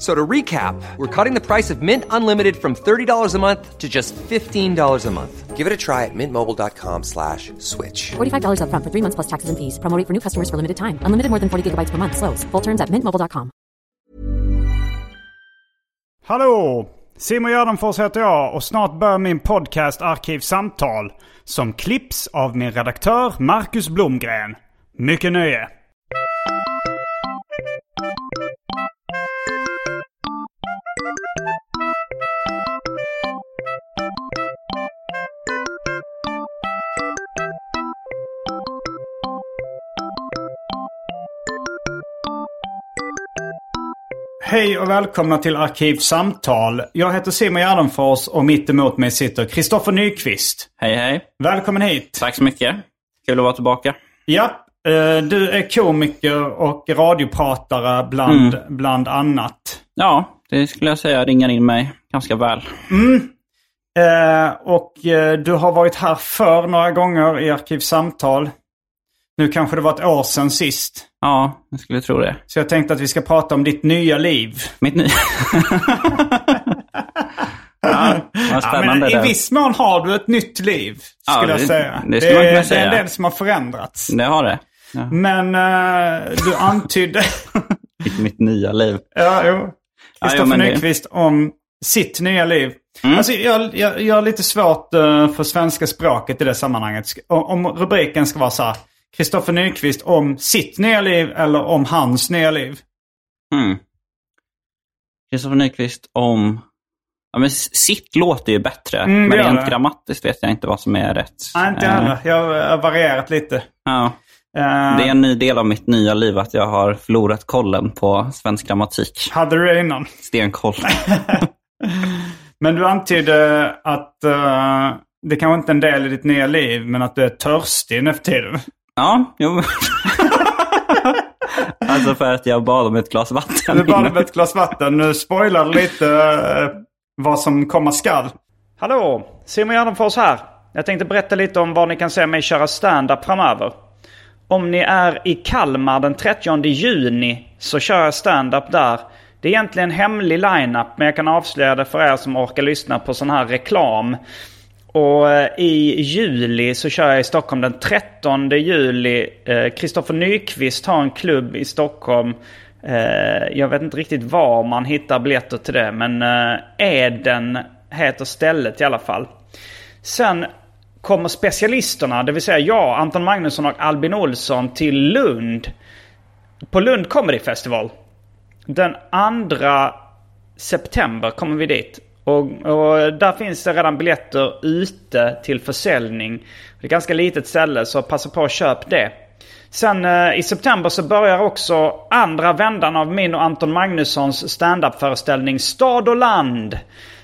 F- So to recap, we're cutting the price of Mint Unlimited from $30 a month to just $15 a month. Give it a try at mintmobile.com slash switch. $45 upfront for three months plus taxes and fees. Promo rate for new customers for limited time. Unlimited more than 40 gigabytes per month. Slows. Full terms at mintmobile.com. Hallå! Simon Gärdenfors heter jag och snart börjar min podcast Arkivsamtal. Som klipps av min redaktör Marcus Blomgren. Mycket nöje! Hej och välkomna till Arkivsamtal. Jag heter Simon Gärdenfors och mitt emot mig sitter Kristoffer Nyqvist. Hej hej. Välkommen hit. Tack så mycket. Kul att vara tillbaka. Ja, eh, du är komiker och radiopratare bland, bland annat. Ja, det skulle jag säga ringar in mig ganska väl. Eh, Och eh, du har varit här för några gånger i Arkivsamtal. Nu kanske det var ett år sedan sist. Ja, jag skulle tro det. Så jag tänkte att vi ska prata om ditt nya liv. Mitt nya... ja, vad Ja, spännande men I det. viss mån har du ett nytt liv, Ja, skulle jag det- säga. det skulle man kunna är, det säga. är en del som har förändrats. Det har det. Ja. Men eh, du antydde... Mitt, mitt nya liv. ja, jo. Kristoffer det- Nyqvist om sitt nya liv. Mm. Alltså, jag, jag, jag har lite svårt eh, för svenska språket i det sammanhanget. Om rubriken ska vara så här. Kristoffer Nyqvist om sitt nya liv eller om hans nya liv. Mm. Kristoffer Nyqvist om... Ja, men sitt låter ju bättre. Mm, men rent det. grammatiskt vet jag inte vad som är rätt. Nej, inte Eh, heller. Jag har varierat lite. Ja. Eh, Det är en ny del av mitt nya liv att jag har förlorat kollen på svensk grammatik. Hade du det innan? Stenkoll. Men du antydde att eh, det kanske inte är en del i ditt nya liv, men att du är törstig nu för tiden. Ja, jo. alltså för att jag bad om ett glas vatten. Du bad om ett glas vatten. Nu spoilar lite eh, vad som komma skall. Hallå! Simon Gärdenfors här. Jag tänkte berätta lite om var ni kan se mig köra stand-up framöver. Om ni är i Kalmar den 30 juni så kör jag stand-up där. Det är egentligen en hemlig line-up men jag kan avslöja det för er som orkar lyssna på sån här reklam. Och eh, i juli så kör jag i Stockholm den 13 juli. Eh, Kristoffer Nyqvist har en klubb i Stockholm. Eh, jag vet inte riktigt var man hittar biljetter till det. Men Eden heter stället i alla fall. Sen kommer specialisterna, det vill säga jag, Anton Magnusson och Albin Olsson till Lund. På Lund Comedy Festival. Den 2 september kommer vi dit. Och, och där finns det redan biljetter ute till försäljning. Det är ett ganska litet ställe så passa på att köp det. Sen eh, i september så börjar också andra vändan av min och Anton Magnussons standup-föreställning Stad och land.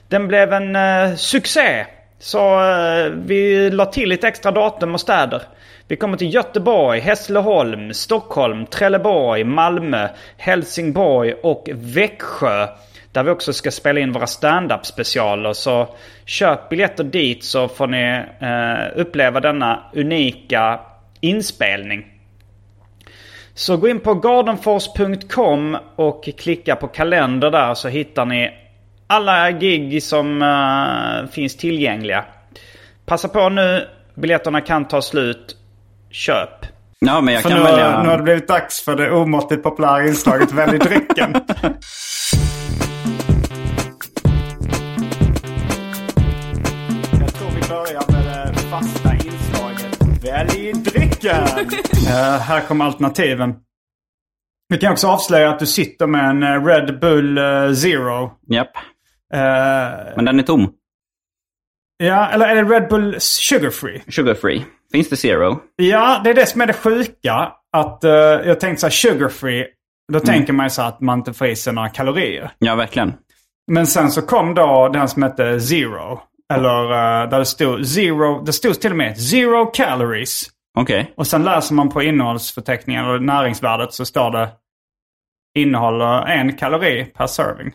Den blev en eh, succé. Så eh, vi la till lite extra datum och städer. Vi kommer till Göteborg, Hässleholm, Stockholm, Trelleborg, Malmö, Helsingborg och Växjö. Där vi också ska spela in våra stand-up specialer. Så köp biljetter dit så får ni eh, uppleva denna unika inspelning. Så gå in på gardenfors.com och klicka på kalender där så hittar ni alla gig som eh, finns tillgängliga. Passa på nu, biljetterna kan ta slut. Köp. Ja, men jag För kan nu, välja... nu har det blivit dags för det omåttligt populära inslaget Välj drycken. Välj drycken. Eh, här kommer alternativen. Vi kan också avslöja att du sitter med en eh, Red Bull eh, Zero. Japp. Eh, Men den är tom. ja, eller är det Red Bull Sugar Free? Sugar free. Finns det zero? Ja, det är det som är det sjuka. Att eh, jag tänkte så här, sugar free. Då tänker man ju så att man inte får i sig några kalorier. Ja, verkligen. Men sen så kom då den som hette Zero. Eller uh, där det stod Zero, det stod till och med Zero calories. Okej. Och sen läser man på innehållsförteckningen och näringsvärdet så står det innehåller en kalori per serving.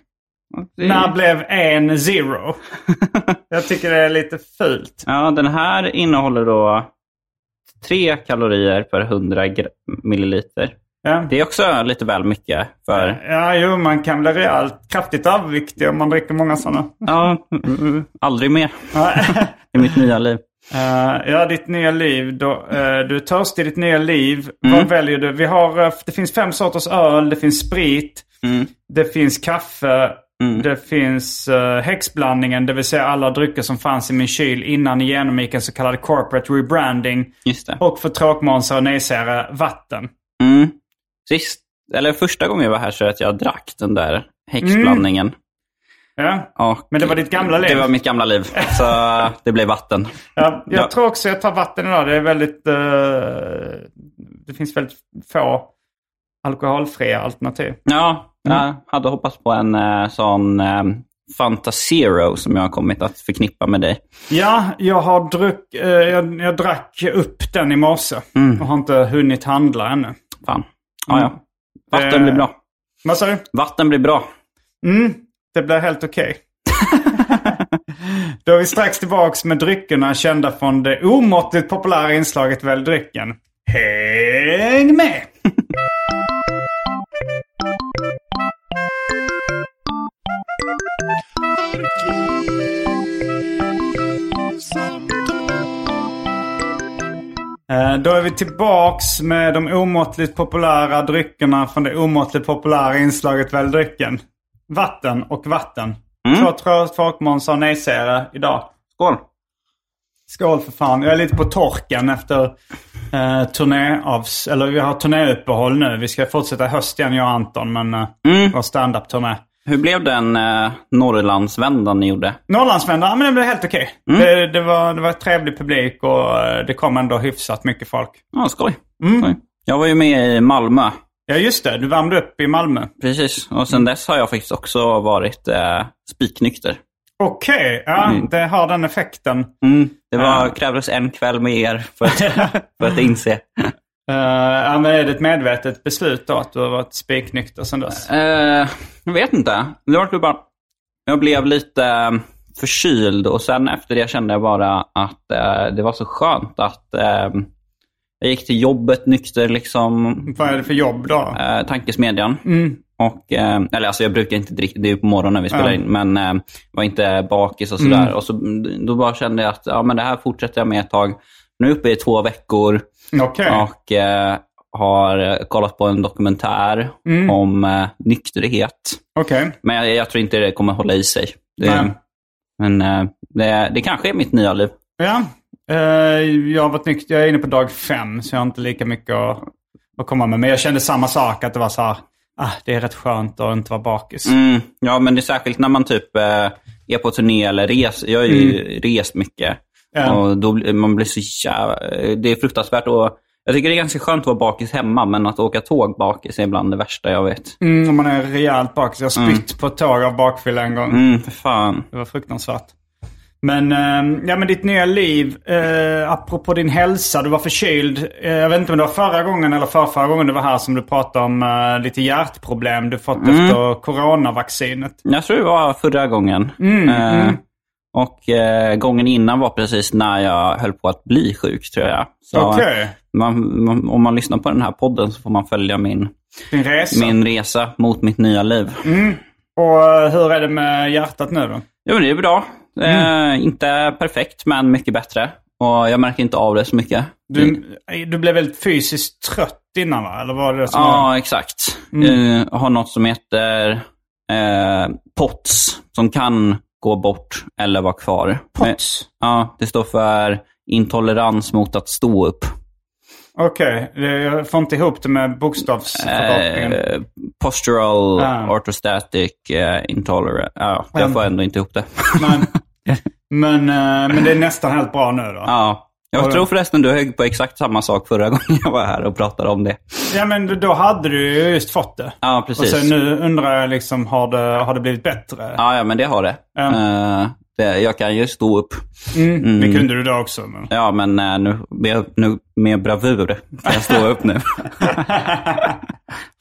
Det- När blev en zero? Jag tycker det är lite fult. Ja, den här innehåller då 3 kalorier per 100 gr- milliliter. Ja. Det är också lite väl mycket för... Ja, jo, man kan bli rejält kraftigt överviktig om man dricker många sådana. Ja, aldrig mer i mitt nya liv. Eh, ja, ditt nya liv. Då, eh, du är törstig i ditt nya liv. Mm. Vad väljer du? Vi har, eh, det finns fem sorters öl, det finns sprit, Mm. det finns kaffe, Mm. det finns uh, häxblandningen, det vill säga alla drycker som fanns i min kyl innan ni genomgick en så kallad corporate rebranding. Och för tråkmånsar och nejsägare, vatten. Mm. Sist, eller första gången jag var här så att jag drack den där häxblandningen. Ja. Och Men det var ditt gamla liv? Det var mitt gamla liv. Så det blev vatten. Ja, jag Ja. tror också jag tar vatten idag. Det är väldigt... eh, det finns väldigt få alkoholfria alternativ. Ja, jag hade hoppats på en eh, sån eh, Fanta Zero som jag har kommit att förknippa med dig. Ja, jag har druck, jag, jag drack upp den i morse. Och har inte hunnit handla ännu. Fan. Ja, ja. Vatten Eh. blir bra. Vad sa du? Vatten blir bra. Mm, det blir helt okej. Då är vi strax tillbaks med dryckerna kända från det omåttligt populära inslaget Välj drycken. Häng med! Då är vi tillbaks med de omåttligt populära dryckerna från det omåttligt populära inslaget Välj drycken. Vatten och vatten. Två trå- tråkmånsar och nejsägare idag. Skål! Skål för fan. Jag är lite på torken efter eh, turnéavs... Eller vi har turnéuppehåll nu. Vi ska fortsätta höst igen jag och Anton. Men eh, Mm. vår standup-turné. Hur blev den eh, Norrlandsvändan ni gjorde? Norrlandsvända, ja, men det blev helt okej. Det, det, var, det var trevlig publik och eh, det kom ändå hyfsat mycket folk. Ja, skoj. skoj. Jag var ju med i Malmö. Ja just det, du värmde upp i Malmö. Precis. Och sen dess har jag faktiskt också varit eh, spiknykter. Okej, ja det har den effekten. Mm. Det var, krävdes en kväll med er för att, för att inse. Uh, ja, men är det ett medvetet beslut då att du har varit spiknykter sedan dess? Eh, jag vet inte. Det var typ bara... Jag blev lite eh, förkyld och sen efter det kände jag bara att eh, det var så skönt att eh, jag gick till jobbet nykter liksom. Vad är det för jobb då? Eh, tankesmedjan. Och, eh, eller alltså jag brukar inte dricka, det är på morgonen vi spelar in, men var inte bakis och sådär. Och så, då bara kände jag att ja, men det här fortsätter jag med ett tag. Nu är jag uppe i två veckor Okej. och eh, har kollat på en dokumentär om eh, nykterhet. Okej. Men jag, jag tror inte det kommer hålla i sig. Det, men eh, det, det kanske är mitt nya liv. Ja. Eh, jag har varit nykter, jag är inne på dag fem så jag har inte lika mycket att, att komma med. Men jag kände samma sak, att det var så här, ah, det är rätt skönt att inte vara bakis. Mm, ja, men det är särskilt när man typ eh, är på turné eller res. Jag har ju rest mycket. Ja. Och då man blir så jävla... Det är fruktansvärt. Och jag tycker det är ganska skönt att vara bakis hemma, men att åka tåg bakis är ibland det värsta jag vet. Mm, om man är rejält bakis. Jag har spytt på ett tåg av bakfylla en gång. Mm, för fan. Det var fruktansvärt. Men, eh, ja, men ditt nya liv, eh, apropå din hälsa, du var förkyld. Eh, jag vet inte om det var förra gången eller för förra gången du var här som du pratade om eh, lite hjärtproblem du fått efter coronavaccinet. Jag tror det var förra gången. Mm, eh, Och eh, gången innan var precis när jag höll på att bli sjuk, tror jag. Så Okej. man, man, om man lyssnar på den här podden så får man följa min, resa. min resa mot mitt nya liv. Och eh, hur är det med hjärtat nu då? Jo, det är bra. Mm. Eh, inte perfekt, men mycket bättre. Och jag märker inte av det så mycket. Du, du blev väldigt fysiskt trött innan va? Eller var det som var... Ja, exakt. Mm. Jag har något som heter eh, POTS, som kan gå bort eller vara kvar. POTS? Ja, det står för intolerans mot att stå upp. Okej, det- jag får inte ihop det med bokstavsförkortningen. Eh, postural Ah. orthostatic eh, intolerance. Ja, jag får ändå inte ihop det. Men, men, eh, men det är nästan helt bra nu då? ja, Jag Och- tror förresten du högg på exakt samma sak förra gången jag var här och pratade om det. Ja men då hade du ju just fått det. Ja, Och precis. sen nu undrar jag liksom, har det, har det blivit bättre? Ja, ja, men det har det. Ja. Eh, det jag kan ju stå upp. Mm. Det kunde du då också. Men... Ja, men eh, nu, med, nu med bravur kan jag stå upp nu.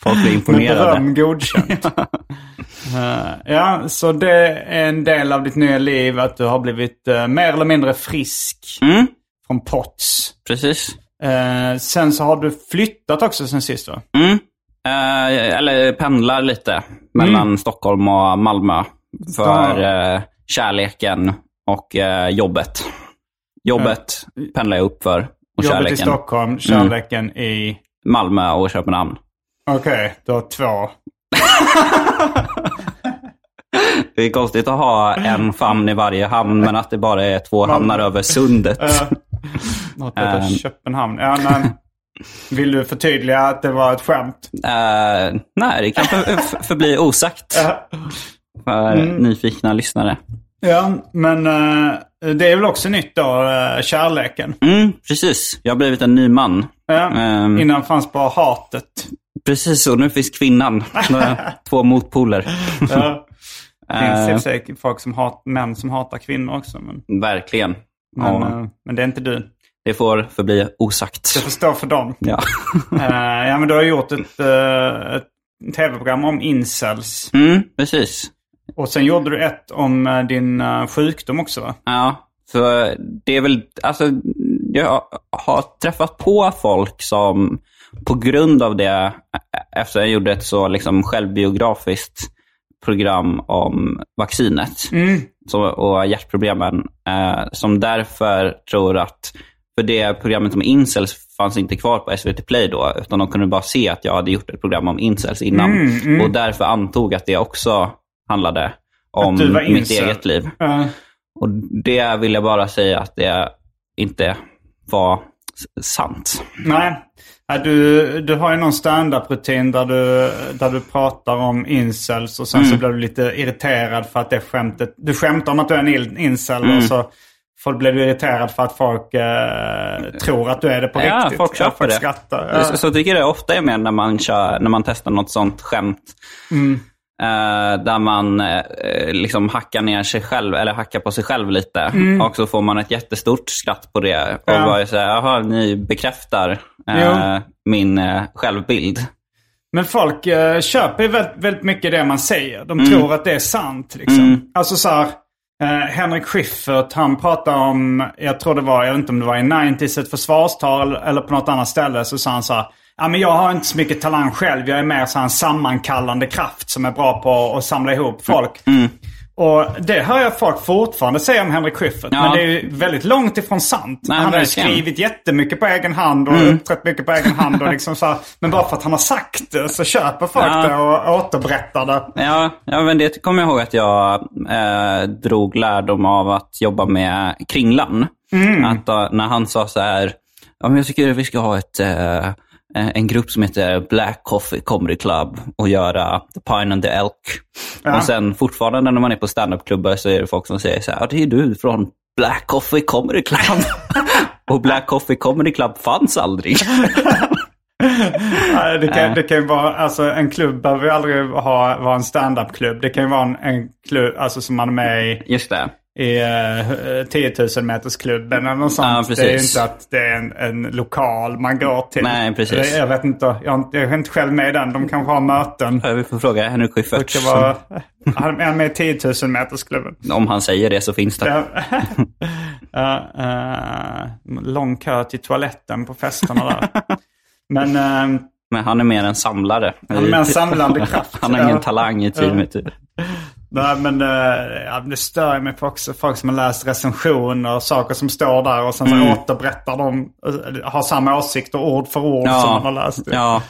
Folk blir Med imponerade. beröm godkänt. Eh, ja, så det är en del av ditt nya liv att du har blivit mer eller mindre frisk Mm, från POTS. precis. Eh, sen så har du flyttat också sen sist va? Mm. Eh, eller pendlar lite mellan Mm. Stockholm och Malmö. För eh, kärleken och eh, jobbet. Jobbet pendlar jag upp för. Och Jobbet i kärleken. Stockholm, kärleken i... Malmö och Köpenhamn. Okej, du har två. Det är konstigt att ha en famn i varje hamn, men att det bara är två hamnar över sundet. Uh, något Ehm. Köpenhamn. Ja, men, vill du förtydliga att det var ett skämt? Eh, nej, det kan för, för, förbli osagt för Mm. nyfikna lyssnare. Ja, men eh, det är väl också nytt då, eh, kärleken. Mm, precis. Jag har blivit en ny man. Ja, Ehm. Innan fanns bara hatet. Precis, och nu finns kvinnan. Två motpoler. Ja. Det finns i sig folk som hat, män som hatar kvinnor också. Men, verkligen. Men, Ja, eh, men det är inte du. det får förbli osagt. Det får stå för dem. Ja. Eh, ja, men du har gjort ett, uh, ett tv-program om incels. Mm, precis. Och sen gjorde du ett om eh, din eh, sjukdom också va? Ja, för det är väl, alltså, jag har träffat på folk som på grund av det, ä- efter jag gjorde ett så liksom självbiografiskt program om vaccinet så, och hjärtproblemen, eh, som därför tror att, för det programmet om incels fanns inte kvar på SVT Play då, utan de kunde bara se att jag hade gjort ett program om incels innan. Och därför antog att det också handlade om mitt eget liv. Eh, Och det vill jag bara säga att det inte var sant. nej. Ja, du, du har ju någon stand-up-rutin där du, där du pratar om incels och sen Mm. så blir du lite irriterad för att det skämtet... Du skämtar om att du är en incel Mm. och så får, blir du irriterad för att folk eh, tror att du är det på Ja, riktigt. folk köper folk det. skrattar. Ja. Så, så tycker jag det ofta är med när man, kör, när man testar något sånt skämt. Mm. Eh, där man eh, liksom hackar ner sig själv, eller hackar på sig själv lite. Och så får man ett jättestort skratt på det. Och Mm. Ja. bara säger, jaha, ni bekräftar Jo. min självbild. Men folk köper väldigt, väldigt mycket det man säger. De Mm. tror att det är sant. Liksom. Alltså så här, Henrik Schyffert, han pratar om, jag tror det var, jag vet inte om det var i 90s, ett försvarstal eller på något annat ställe. Så sa han så här, ja men jag har inte så mycket talang själv. Jag är mer så en sammankallande kraft som är bra på att samla ihop folk. Mm. Och det hör jag folk fortfarande säga om Henrik Schyffert. Ja. Men det är ju väldigt långt ifrån sant. Nej, han har. Mm. skrivit jättemycket på egen hand och uppträtt mycket på egen hand. Och liksom så här, men bara för att han har sagt det så köper folk Ja. det och återberättar det. Ja, ja, men det kommer jag ihåg att jag eh, drog lärdom av att jobba med Kringlan. Att då, när han sa så här, ja, men jag tycker vi ska ha ett, eh, en grupp som heter Black Coffee Comedy Club och göra The Pine and the Elk. Ja. Och sen fortfarande när man är på standup-klubbar så är det folk som säger så här, det är du från Black Coffee Comedy Club. och Black Coffee Comedy Club fanns aldrig. Det kan, det kan ju vara, alltså en klubb behöver ju aldrig ha, vara en stand-up-klubb. Det kan ju vara en, en klubb, alltså som man är med i, Just det. i uh, 10 000 metersklubben eller något sånt. Ja, det är ju precis. inte att det är en, en lokal man går till. Nej, precis. Jag vet inte, jag, jag är inte själv med i den. De kanske har möten. Vi får fråga Henrik Schyffert. han är med i 10 000 metersklubben. Om han säger det så finns det. Ja. Ja, eh, lång kö till toaletten på festerna där. Men eh, Men han är mer en samlare. Han är mer en samlande kraft. Han har ingen Ja. talang i teamet. nej, men, ja, det stör mig på också folk som har läst recensioner och saker som står där och sen så Mm. återberättar de, eh, har samma åsikter ord för ord som man har läst. det. ja.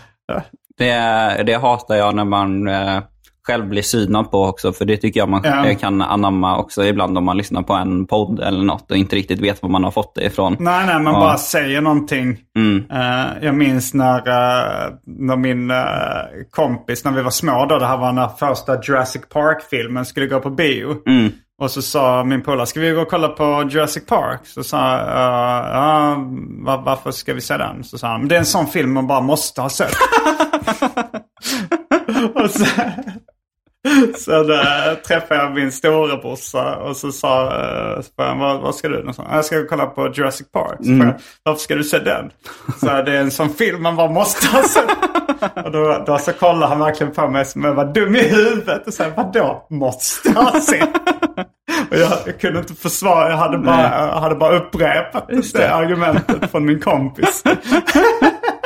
Det, det hatar jag när man eh, själv blir synad på också. För det tycker jag man Ja. eh, kan anamma också ibland om man lyssnar på en podd eller något och inte riktigt vet var man har fått det ifrån. Nej, nej, man Ja. bara säger någonting. Mm. Eh, jag minns när, eh, när min eh, kompis, när vi var små då, det här var när första Jurassic Park-filmen skulle gå på bio. Mm. Och så sa min polare, ska vi gå och kolla på Jurassic Park? Så sa jag, uh, ja, var, varför ska vi se den? Så sa han, det är en sån film man bara måste ha sett. och så, så där, träffade jag min storebrorsa och så sa så jag, vad, vad ska du? Och så, jag ska kolla på Jurassic Park. Så mm. jag, Varför ska du se den? Så det är en sån film man bara måste ha sett. Och då, då så kollade han verkligen på mig som jag var dum i huvudet. Och sa, vadå måste jag se? Och jag, jag, kunde inte försvara, jag hade bara, jag hade bara upprepat det. det argumentet från min kompis.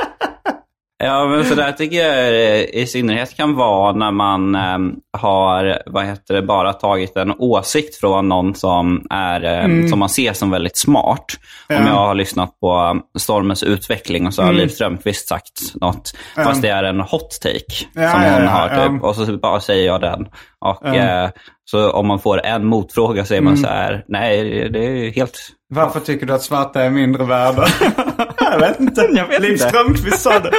Ja, men så där tycker jag i synnerhet kan vara när man eh, har, vad heter det, bara tagit en åsikt från någon som, är, eh, mm. som man ser som väldigt smart. Ja. Om jag har lyssnat på Stormens utveckling och så har mm. Liv Strömquist sagt något, mm. fast det är en hot take ja, som hon ja, har. Typ, och så bara säger jag den. Och eh, Så om man får en motfråga säger man mm. så här, nej det är helt... Varför tycker du att svarta är mindre värda? jag vet inte. Jag vet Liv Strömquist sa det.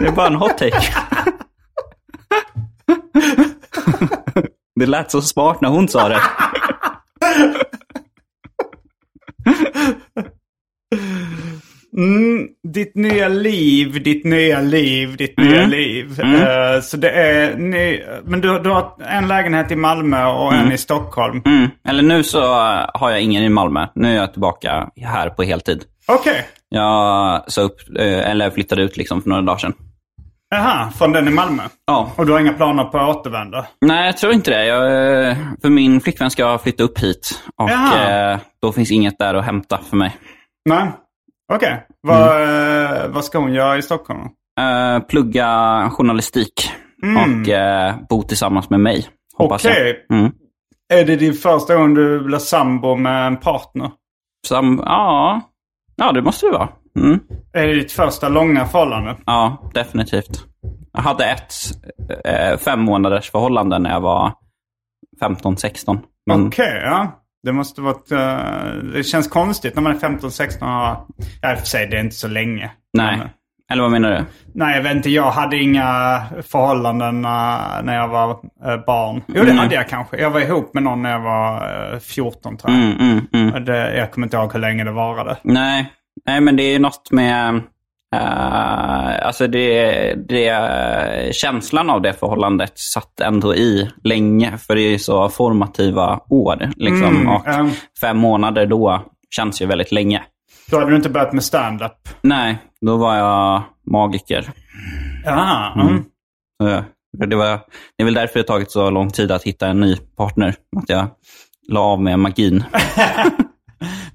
Det är bara en hot take. Det lät så smart när hon sa det. Mm, ditt nya liv, ditt nya liv, ditt mm. nya liv. Mm. Uh, så det är ny, Men du, du har en lägenhet i Malmö och en mm. i Stockholm. Mm. Eller nu så har jag ingen i Malmö. Nu är jag tillbaka här på heltid. Okej. Okay. Jag sa upp, eh, eller flyttade ut liksom för några dagar sedan. Jaha, från den i Malmö? Ja. Och du har inga planer på att återvända? Nej, jag tror inte det. Jag, eh, för min flickvän ska flytta upp hit. Och Jaha. då finns inget där att hämta för mig. Nej. Okej. Okay. Vad, mm. vad ska hon göra i Stockholm? Uh, plugga journalistik mm. och uh, bo tillsammans med mig. Okej. Okay. Mm. Är det din första gång du blir sambo med en partner? Sam ja. ja, det måste det vara. Mm. Är det ditt första långa förhållande? Ja, definitivt. Jag hade ett eh, fem månaders förhållande när jag var 15-16. Men... Okej, okay, ja. Det måste varit... Uh, det känns konstigt när man är 15-16 Ja, i och för sig, det är inte så länge. Nej. Men, Eller vad menar du? Nej, jag vet inte. Jag hade inga förhållanden uh, när jag var uh, barn. Jo, det mm. hade jag kanske. Jag var ihop med någon när jag var 14 tror jag. Mm, mm, mm, det, jag kommer inte ihåg hur länge det varade. Nej. Nej, men det är något med... Uh, alltså det, det, känslan av det förhållandet satt ändå i länge. För det är så formativa år. Liksom. Mm, och um, fem månader då känns ju väldigt länge. Då hade du inte börjat med stand-up? Nej, då var jag magiker. Ja. Mm. Mm. Det, var, det är väl därför det tagit så lång tid att hitta en ny partner. Att jag la av med magin.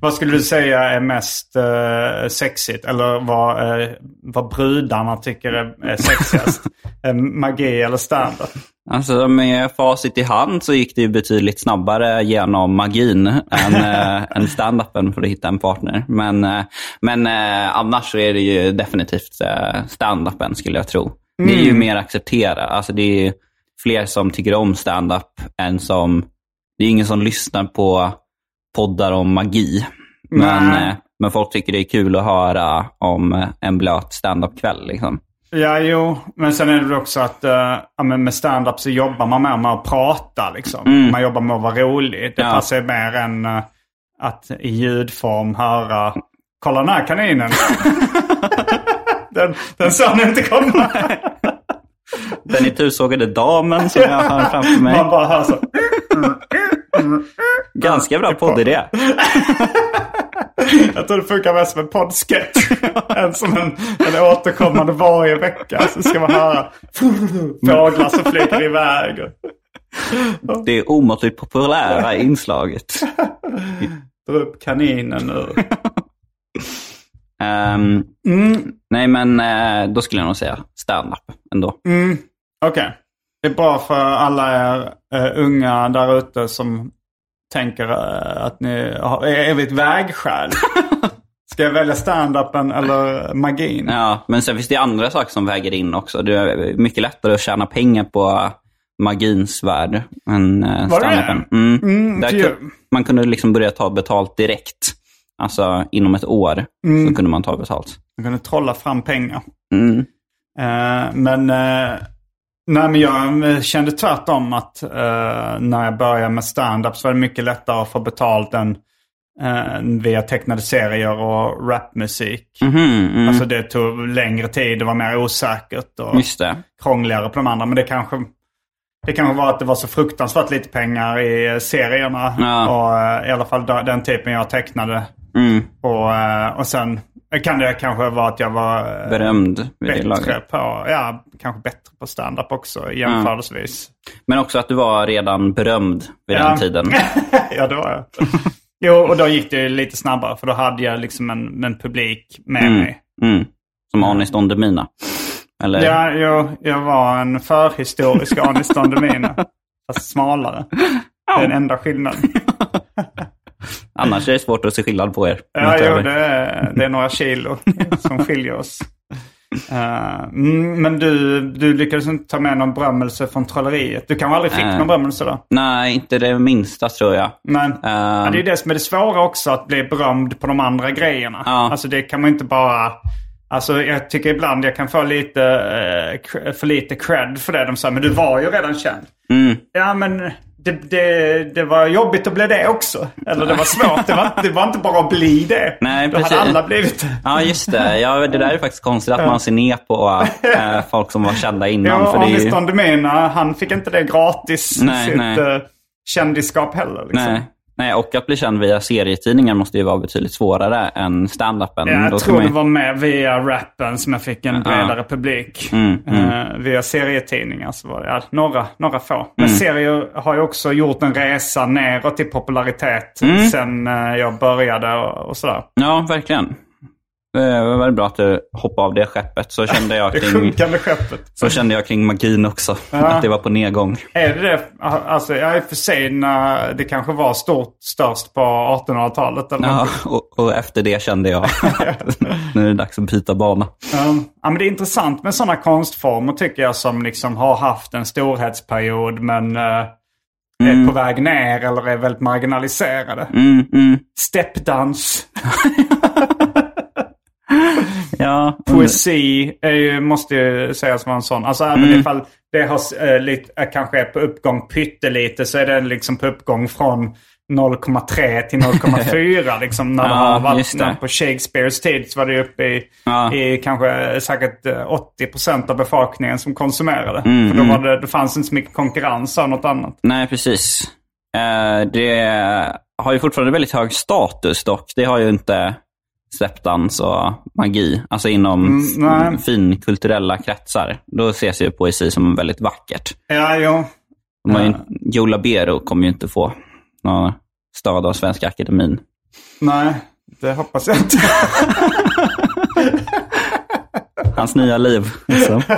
Vad skulle du säga är mest uh, sexigt? Eller vad, uh, vad brudarna tycker är, är sexigast? Magi eller standup? Alltså med facit i hand så gick det ju betydligt snabbare genom magin än, äh, än standupen för att hitta en partner. Men, äh, men äh, annars så är det ju definitivt äh, standupen skulle jag tro. Mm. Det är ju mm. mer accepterat. Alltså det är fler som tycker om standup än som... Det är ingen som lyssnar på poddar om magi. Men, äh, men folk tycker det är kul att höra om en blöt standup-kväll. Liksom. Ja, jo. Men sen är det också att uh, med stand-up så jobbar man mer med att prata. Liksom. Mm. Man jobbar med att vara rolig. Det ja. passar mer än uh, att i ljudform höra Kolla den här kaninen. den, den såg ni inte komma. den itusågade damen som jag har framför mig. Man bara hör så. Ganska bra poddidé. Jag tror det funkar mest som en poddsketch. En som en, en återkommande varje vecka. Så ska man höra fåglar som flyger iväg. Det är omåttligt populära inslaget. Dra upp kaninen ur. Um, mm. Nej men uh, då skulle jag nog säga stand-up ändå. Mm. Okej. Okay. Det är bra för alla er uh, unga där ute som tänker uh, att ni är vid ett vägskäl. Ska jag välja stand-upen eller magin? Ja, men sen finns det andra saker som väger in också. Det är mycket lättare att tjäna pengar på magins värld än uh, stand-upen. Mm. Mm, Där man kunde liksom börja ta betalt direkt. Alltså inom ett år mm. så kunde man ta betalt. Man kunde trolla fram pengar. Mm. Uh, men uh, Nej men jag eh, kände tvärtom att eh, när jag började med stand-up så var det mycket lättare att få betalt än eh, via tecknade serier och rapmusik. Mhm, mm. Alltså det tog längre tid, det var mer osäkert och Just det. krångligare på de andra. Men det kanske, det kanske var att det var så fruktansvärt lite pengar i serierna. Ja. Och eh, i alla fall den- typen jag tecknade. Mm. Och, och sen kan det kanske vara att jag var eh, Berömd vid det bättre laget. på, ja, kanske bättre på stand-up också jämförelsevis. Men också att du var redan berömd vid Ja. den tiden. ja, det var jag. Jo, och då gick det lite snabbare för då hade jag liksom en, en publik med Mm. mig. Mm. Som Anis Don Demina. Eller? Ja, jag, jag var en förhistorisk Anis Don Demina. Fast smalare. Det är den enda skillnaden. Annars är det svårt att se skillnad på er. Ja, jo, det, är, det är några kilo som skiljer oss. Eh, mm, men du, du lyckades inte ta med någon berömmelse från trolleriet. Du kanske aldrig fick Nej. någon berömmelse då? Nej, inte det minsta tror jag. Men Ehm. ja, det är det som är det svåra också, att bli berömd på de andra grejerna. Ja. Alltså det kan man inte bara... Alltså jag tycker ibland jag kan få lite, eh, för lite cred för det. De säger, men du var ju redan känd. Mm. Ja men det, det, det var jobbigt att bli det också. Eller det var svårt. Det var, det var inte bara att bli det. Nej, Då precis. hade alla blivit det. Ja, just det. Ja, det där är faktiskt konstigt att man ser ner på äh, folk som var kända innan. Ja, för det är Anis ju... Demina, han fick inte det gratis. Nej, sitt nej. eh, kändisskap heller. Liksom. Nej. Nej, och att bli känd via serietidningar måste ju vara betydligt svårare än stand-upen. Ja, jag tror man det var med via rappen som jag fick en bredare publik. Mm, Eh, via serietidningar så var det ja, några, några få. Men Mm. serier har ju också gjort en resa neråt i popularitet Mm. sen eh, jag började och, och sådär. Ja, verkligen. Det var väldigt bra att du hoppade av det skeppet. Så kände jag Det kring, sjunkande skeppet. så kände jag kring magin också. Ja. Att det var på nedgång. Är det det? Alltså, jag är för sen när det kanske var stort, störst på 1800-talet eller Ja, och, och efter det kände jag nu är det dags att byta bana. Ja, men det är intressant med sådana konstformer tycker jag som liksom har haft en storhetsperiod men eh, är på väg ner eller är väldigt marginaliserade. Mm, mm. Steppdans, Ja, poesi är ju, måste ju sägas vara en sån. Alltså även ifall det har, eh, lite, eh, kanske är på uppgång pyttelite så är den liksom på uppgång från 0,3 till 0,4 liksom. När det Ja, har varit just det. på Shakespeares tid så var det uppe i, Ja. i kanske säkert eh, 80% av befolkningen som konsumerade. Mm, För då, var det, det fanns inte så mycket konkurrens av något annat. Nej, precis. Eh, det har ju fortfarande väldigt hög status dock. Det har ju inte steppdans och magi. Alltså inom Mm, finkulturella kretsar. Då ses ju poesi som väldigt vackert. Ja, jo. Har ju, Ja. Joe Labero kommer ju inte få någon stöd av Svenska Akademin. Nej, det hoppas jag inte. Hans nya liv. Liksom.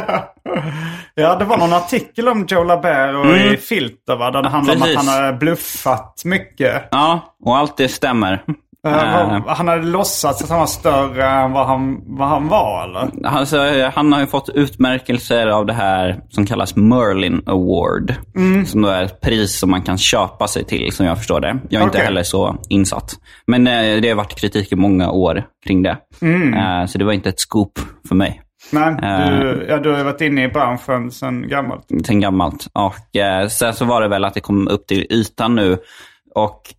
Ja, det var någon artikel om Joe Labero i Filter va? Där det handlade om att Mm. Han hade bluffat mycket. Ja, och allt det stämmer. Vad- Han hade låtsats att han var större än vad han, vad han var eller? Alltså, han har ju fått utmärkelser av det här som kallas Merlin Award. Som då är ett pris som man kan köpa sig till, som jag förstår det. Jag är inte Okej. heller så insatt. Men eh, det har varit kritik i många år kring det. Eh, så det var inte ett scoop för mig. Nej, du, ja, du har varit inne i branschen sedan gammalt. Sen gammalt. Och eh, sen så var det väl att det kom upp till ytan nu. Och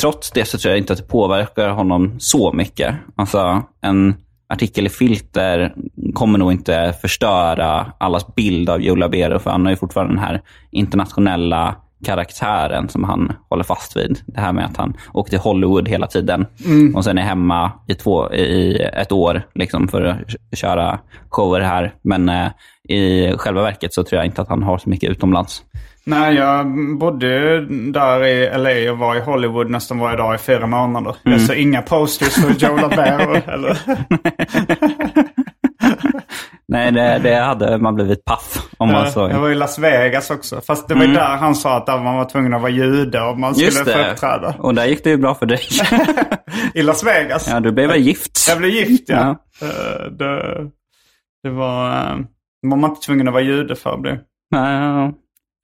trots det så tror jag inte att det påverkar honom så mycket. Alltså en artikel i Filter kommer nog inte förstöra allas bild av Joe Labero. För han har ju fortfarande den här internationella karaktären som han håller fast vid. Det här med att han åker till Hollywood hela tiden och sen är hemma i, två, i ett år liksom, för att köra shower här. Men eh, i själva verket så tror jag inte att han har så mycket utomlands. Nej, jag bodde där i LA och var i Hollywood nästan varje dag i fyra månader. Jag såg inga posters för Joe Labero. eller? Nej, det, det hade man blivit paff om man såg. Jag var i Las Vegas också. Fast det var ju där han sa att man var tvungen att vara jude om man Mm. Just skulle få det. uppträda. Och där gick det ju bra för dig. I Las Vegas. ja, du blev väl gift? Jag blev gift ja. Ja. Eh, Det, det var... eh, var man inte tvungen att vara jude för att bli. Nej,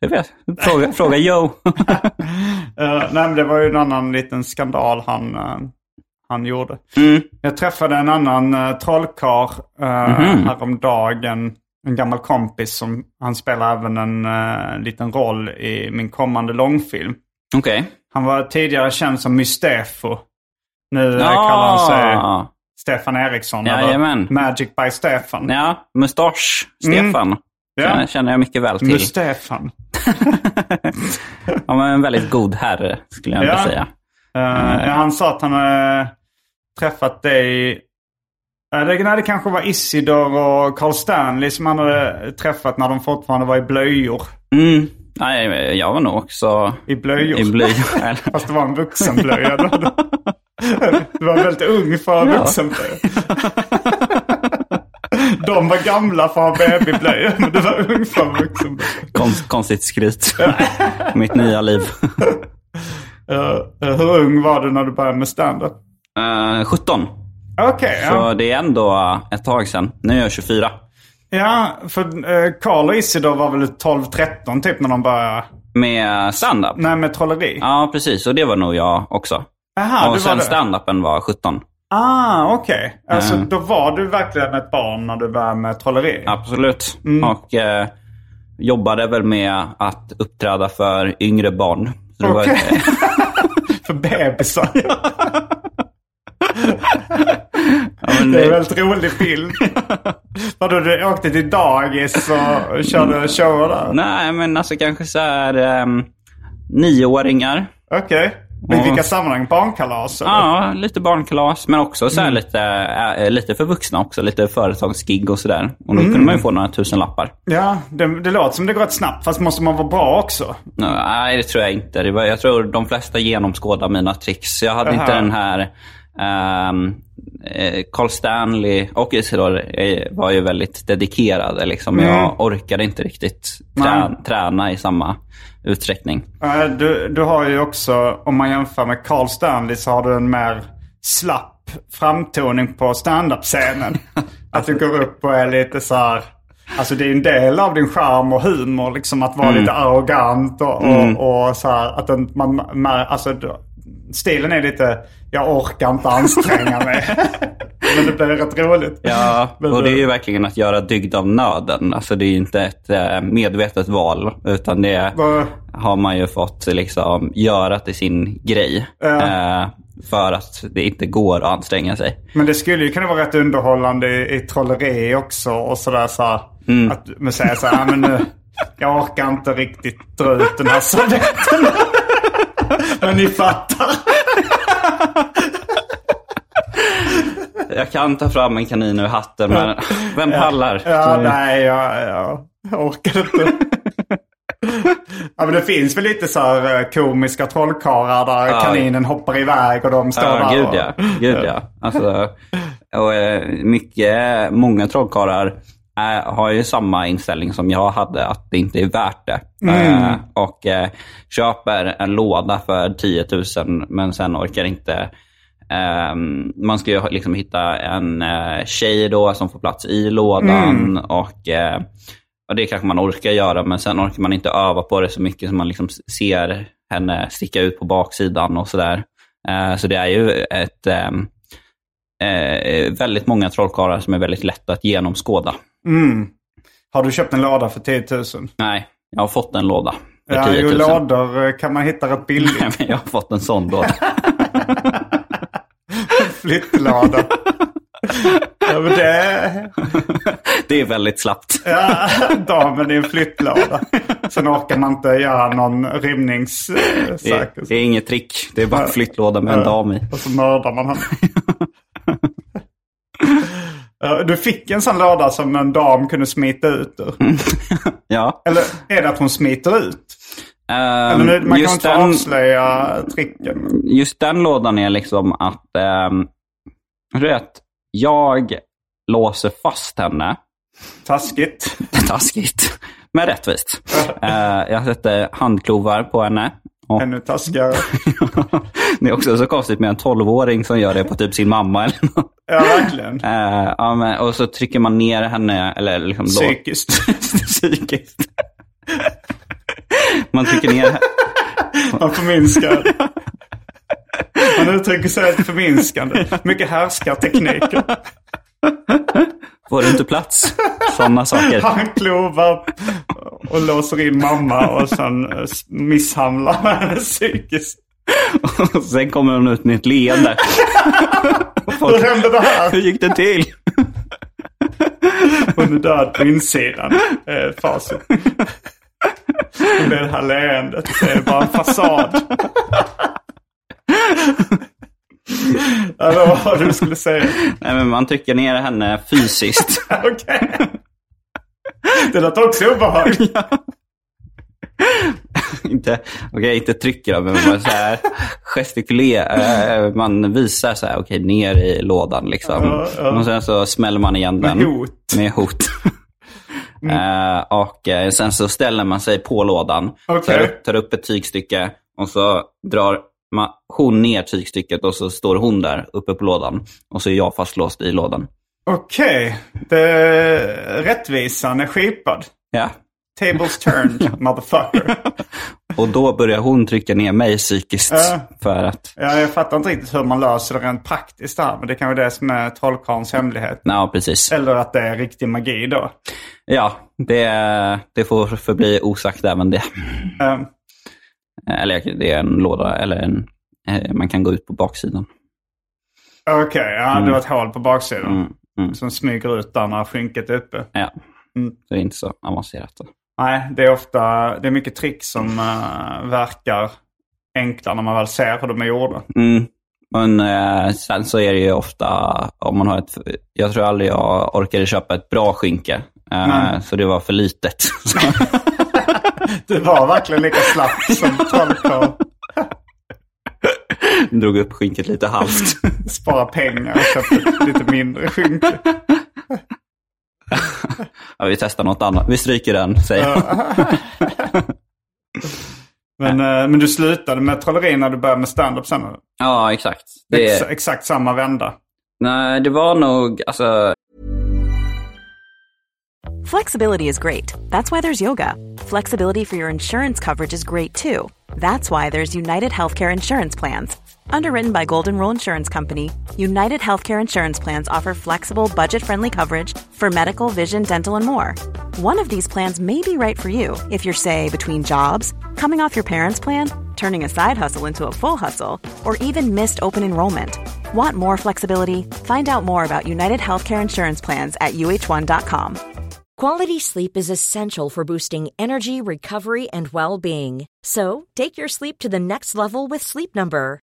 jag vet. Fråga, fråga Joe. Eh, nej men det var ju en annan liten skandal han, eh, han gjorde. Mm. Jag träffade en annan uh, trollkarl uh, Mhm. häromdagen. en gammal kompis som han spelar även en uh, liten roll i min kommande långfilm. Okej. Han var tidigare känd som Mystefo. Nu uh, kallar han sig Stefan Eriksson. Jajamän. Magic by Stefan. Ja, mustasch Stefan. Mm. Ja. Det känner jag mycket väl till. Mustefan. ja, men en väldigt god herre skulle jag Ja. säga. Uh, han sa att han hade träffat dig. Uh, det, nej, det kanske var Isidor och Carl Stanley som han hade träffat när de fortfarande var i blöjor. Mm. Nej, jag var nog också I blöjor. i blöjor. Fast det var en vuxenblöja. Du var väldigt ung för Ja. vuxenblöja. De var gamla för att ha babyblöjor, men du var ung för en vuxenblöja. Konst, konstigt skryt. Mitt nya liv. Uh, hur ung var du när du började med stand-up? Uh, 17. Okej, ja. Så det är ändå ett tag sedan. Nu är jag 24. Ja, för Carl och Isidor var väl 12-13 typ när de började? Med stand-up? Nej, med trolleri. Ja, precis. Och det var nog jag också. Aha, och sen stand-upen var 17. Ah, okej. Alltså, Mm. då var du verkligen ett barn när du började med trolleri? Absolut. Mm. Och eh, jobbade väl med att uppträda för yngre barn. Var- Okej. för bebisar. ja, men Det är en väldigt rolig bild. Vadå, du åkte till dagis och körde shower där? nej, men alltså kanske så här ehm, nioåringar. Okej. I vilka sammanhang? Barnkalas? eller? Ja, lite barnkalas. Men också så här Mm. lite, äh, lite för vuxna också. Lite företagsgig och sådär. Och då Mm. kunde man ju få några tusen lappar. Ja, det, det låter som det går rätt snabbt. Fast måste man vara bra också? Nej, det tror jag inte. Det var, jag tror de flesta genomskådar mina tricks. Jag hade Aha. inte den här... eh, Carl Stanley och Isidor eh, var ju väldigt dedikerade. Liksom. Mm. Jag orkade inte riktigt trä, träna i samma utsträckning. Eh, Du, du har ju också, om man jämför med Carl Stanley så har du en mer slapp framtoning på stand-up-scenen. Att du går upp och är lite så här... Alltså det är en del av din charm och humor liksom att vara lite arrogant och, och, och så här att man, man alltså stilen är lite, jag orkar inte anstränga mig. Men det blir rätt roligt. Ja, och det är ju verkligen att göra dygd av nöden. Alltså det är ju inte ett eh, medvetet val. Utan det har man ju fått liksom göra till sin grej. Ja. Eh, för att det inte går att anstränga sig. Men det skulle ju kunna vara rätt underhållande i, i trolleri också och sådär så här, Mm. Att man säger så här, "Ja, men nu, jag orkar inte riktigt dra ut den här servetten. Men ni fattar. Jag kan ta fram en kanin ur hatten, men vem pallar? Ja, Så- nej, jag, jag, jag orkar inte. Ja, men det finns väl lite så här eh, komiska trollkarlar där Ja. kaninen hoppar iväg och de står Ja, där. gud och, ja. Gud ja. Alltså, och, eh, mycket, många trollkarlar eh, har ju samma inställning som jag hade, att det inte är värt det. Mm. Eh, och eh, köper en låda för 10 000 men sen orkar inte ehm, man ska ju liksom hitta en eh, tjej då som får plats i lådan. Mm. Och, eh, och Det kanske man orkar göra, men sen orkar man inte öva på det så mycket så man liksom ser henne sticka ut på baksidan och sådär. Eh, så det är ju ett ehm, eh, väldigt många trollkarlar som är väldigt lätta att genomskåda. Mm. Har du köpt en låda för 10 000? Nej, jag har fått en låda för Ja, 10 jo, 000. lådor eh, kan man hitta rätt billigt. Nej, men jag har fått en sån låda. Flyttlåda. ja, men det... Det är väldigt slappt. Ja, damen i en flyttlåda. Sen orkar man inte göra någon rymningssak. Det är, det är inget trick. Det är bara en flyttlåda med en dam i. Och så mördar man henne. Du fick en sån låda som en dam kunde smita ut ur. Ja. Eller är det att hon smiter ut? Ehm, Eller nu, man kan inte den, avslöja tricken. just den lådan är liksom att um, rätt, jag låser fast henne. Taskigt. Taskigt, men rättvist. Eh, jag sätter handklovar på henne. Och Ännu taskigare. det är också så konstigt med en 12-åring som gör det på typ sin mamma. Eller något. Ja, verkligen. Eh, ja, men, och så trycker man ner henne, eller liksom Psykiskt. Psykiskt. Man trycker ner Man förminskar. Man uttrycker sig ett förminskande. Mycket härskartekniker. Får du inte plats? Sådana saker. Handklovar och låser in mamma och sen eh, misshandlar henne psykiskt. Och sen kommer hon ut med ett leende. Folk, Hur hände det här? Hur gick det till? Hon är död på insidan. Eh, facit. Och det här leendet, det är bara en fasad. Eller vad du skulle säga? Nej, men man trycker ner henne fysiskt. Okej. Det låter också obehagligt. inte, okej, inte trycker men man så här gestikulerar. eh, Man visar så här, okej, ner i lådan liksom. Ja, ja. Och sen så smäller man igen Med den. hot. Med hot. Eh, och eh, sen så ställer man sig på lådan, Okej. tar, upp, tar upp ett tygstycke och så drar man, hon ner tygstycket och så står hon där uppe på lådan. Och så är jag fastlåst i lådan. Okej. Det- Rättvisan är skipad. Ja. Tables turned, motherfucker. Och då börjar hon trycka ner mig psykiskt. Ja. För att, Ja, jag fattar inte riktigt hur man löser det rent praktiskt där. Men det kan vara det som är trollkarlens hemlighet. ja precis. Eller att det är riktig magi då. Ja, det, det får förbli osagt även det. Um, Eller det är en låda, eller en, eh, man kan gå ut på baksidan. Okej, ja, det var ett hål på baksidan. Mm, mm. Som smyger ut där när skynket är uppe. Ja, Mm. det är inte så avancerat. Då. Nej, det är ofta det är mycket trick som uh, verkar enkla när man väl ser hur de är gjorda. Mm. Men eh, sen så är det ju ofta, om man har ett, jag tror aldrig jag orkade köpa ett bra skynke. Eh, så det var för litet. Du var verkligen lika slapp som trollkarl. Drog upp skynket lite halvt. Spara pengar och köpte lite mindre skynke. ja, vi testar något annat. Vi stryker den, säger jag. Men, eh, men du slutade med trolleri när du började med stand-up sen? Ja, exakt. Det, Ex- exakt samma vända. nej, det var nog, alltså, Flexibility is great. That's why there's yoga. Flexibility for your insurance coverage is great too. That's why there's United Healthcare Insurance Plans. Underwritten by Golden Rule Insurance Company, United Healthcare Insurance Plans offer flexible, budget friendly coverage for medical, vision, dental, and more. One of these plans may be right for you if you're, say, between jobs, coming off your parents' plan, turning a side hustle into a full hustle, or even missed open enrollment. Want more flexibility? Find out more about United Healthcare Insurance Plans at uh1.com. Quality sleep is essential for boosting energy, recovery, and well being. So, take your sleep to the next level with Sleep Number.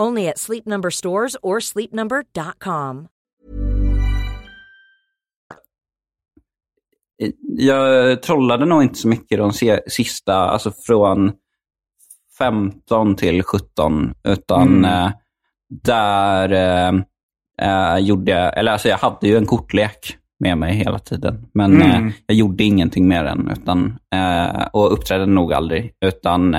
Only at Sleep Number stores or sleepnumber.com. jag trollade nog inte så mycket de sista, alltså från 15 till 17. Utan Mm. eh, där eh, gjorde jag, eller alltså jag hade ju en kortlek med mig hela tiden. Men Mm. eh, jag gjorde ingenting med den. Utan, eh, och uppträdde nog aldrig. Utan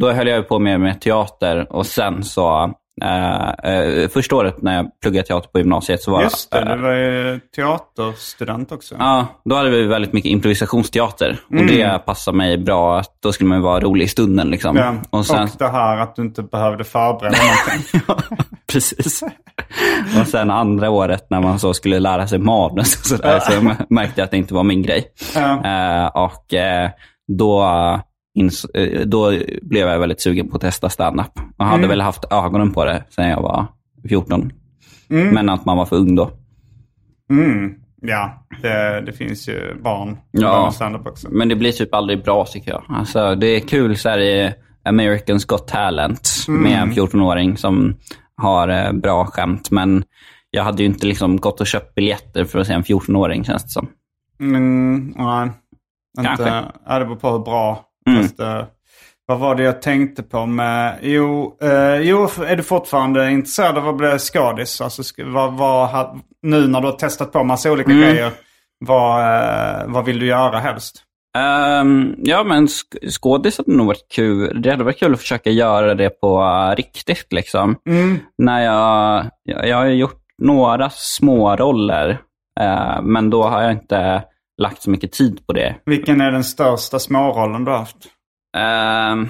då höll jag på med, med teater och sen så Eh, eh, första året när jag pluggade teater på gymnasiet så var Just det, eh, du var ju teaterstudent också. Ja, då hade vi väldigt mycket improvisationsteater. Mm. Och det passade mig bra. Då skulle man ju vara rolig i stunden. Liksom. Ja, Och sen, Och det här att du inte behövde förbereda någonting. precis. och sen andra året när man så skulle lära sig manus och sådär, så märkte jag att det inte var min grej. Ja. Eh, och eh, då, eh, då blev jag väldigt sugen på att testa stand-up. Och hade Mm. väl haft ögonen på det sedan jag var 14. Mm. Men att man var för ung då. Mm. Ja, det, det finns ju barn som Ja. stand-up också. Men det blir typ aldrig bra tycker jag. Alltså, det är kul så här i Americans Got Talent med en 14-åring som har eh, bra skämt. Men jag hade ju inte liksom gått och köpt biljetter för att se en 14-åring känns det som. Mm, nej. Inte, Kanske. ja, det beror på hur bra. Mm. Fast, eh, vad var det jag tänkte på med... Jo, eh, jo är du fortfarande intresserad av att bli skådis? Alltså, vad, vad, nu när du har testat på massa olika Mm. grejer. Vad, eh, vad vill du göra helst? Ehm, ja, men sk- skådis hade nog varit kul. Det hade varit kul att försöka göra det på uh, riktigt. liksom. När jag, jag, jag har gjort några små roller, eh, men då har jag inte lagt så mycket tid på det. Vilken är den största smårollen du har haft? Ehm,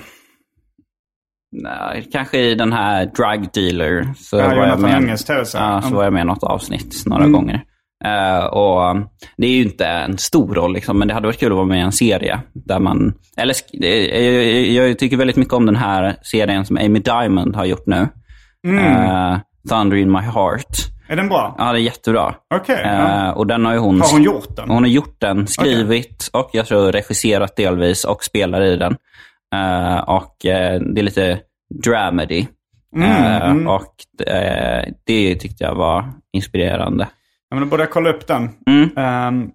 nej, kanske i den här Drug Dealer. Så Ja, var jag Jonathan med, Unges tv-serie. ja, så Mm. var jag med i något avsnitt några gånger. Eh, och um, Det är ju inte en stor roll, liksom, men det hade varit kul att vara med i en serie. Där man, eller, jag, jag tycker väldigt mycket om den här serien som Amy Diamond har gjort nu. Eh, Thunder in my heart. Är den bra? Ja, det är jättebra. Okej. Eh, ja. och den har ju hon, Har hon gjort den? hon har gjort den, skrivit och jag tror regisserat delvis och spelar i den. Eh, och eh, det är lite dramedy. Eh, Och eh, det tyckte jag var inspirerande. Ja, men då borde jag kolla upp den. Mm. Ehm,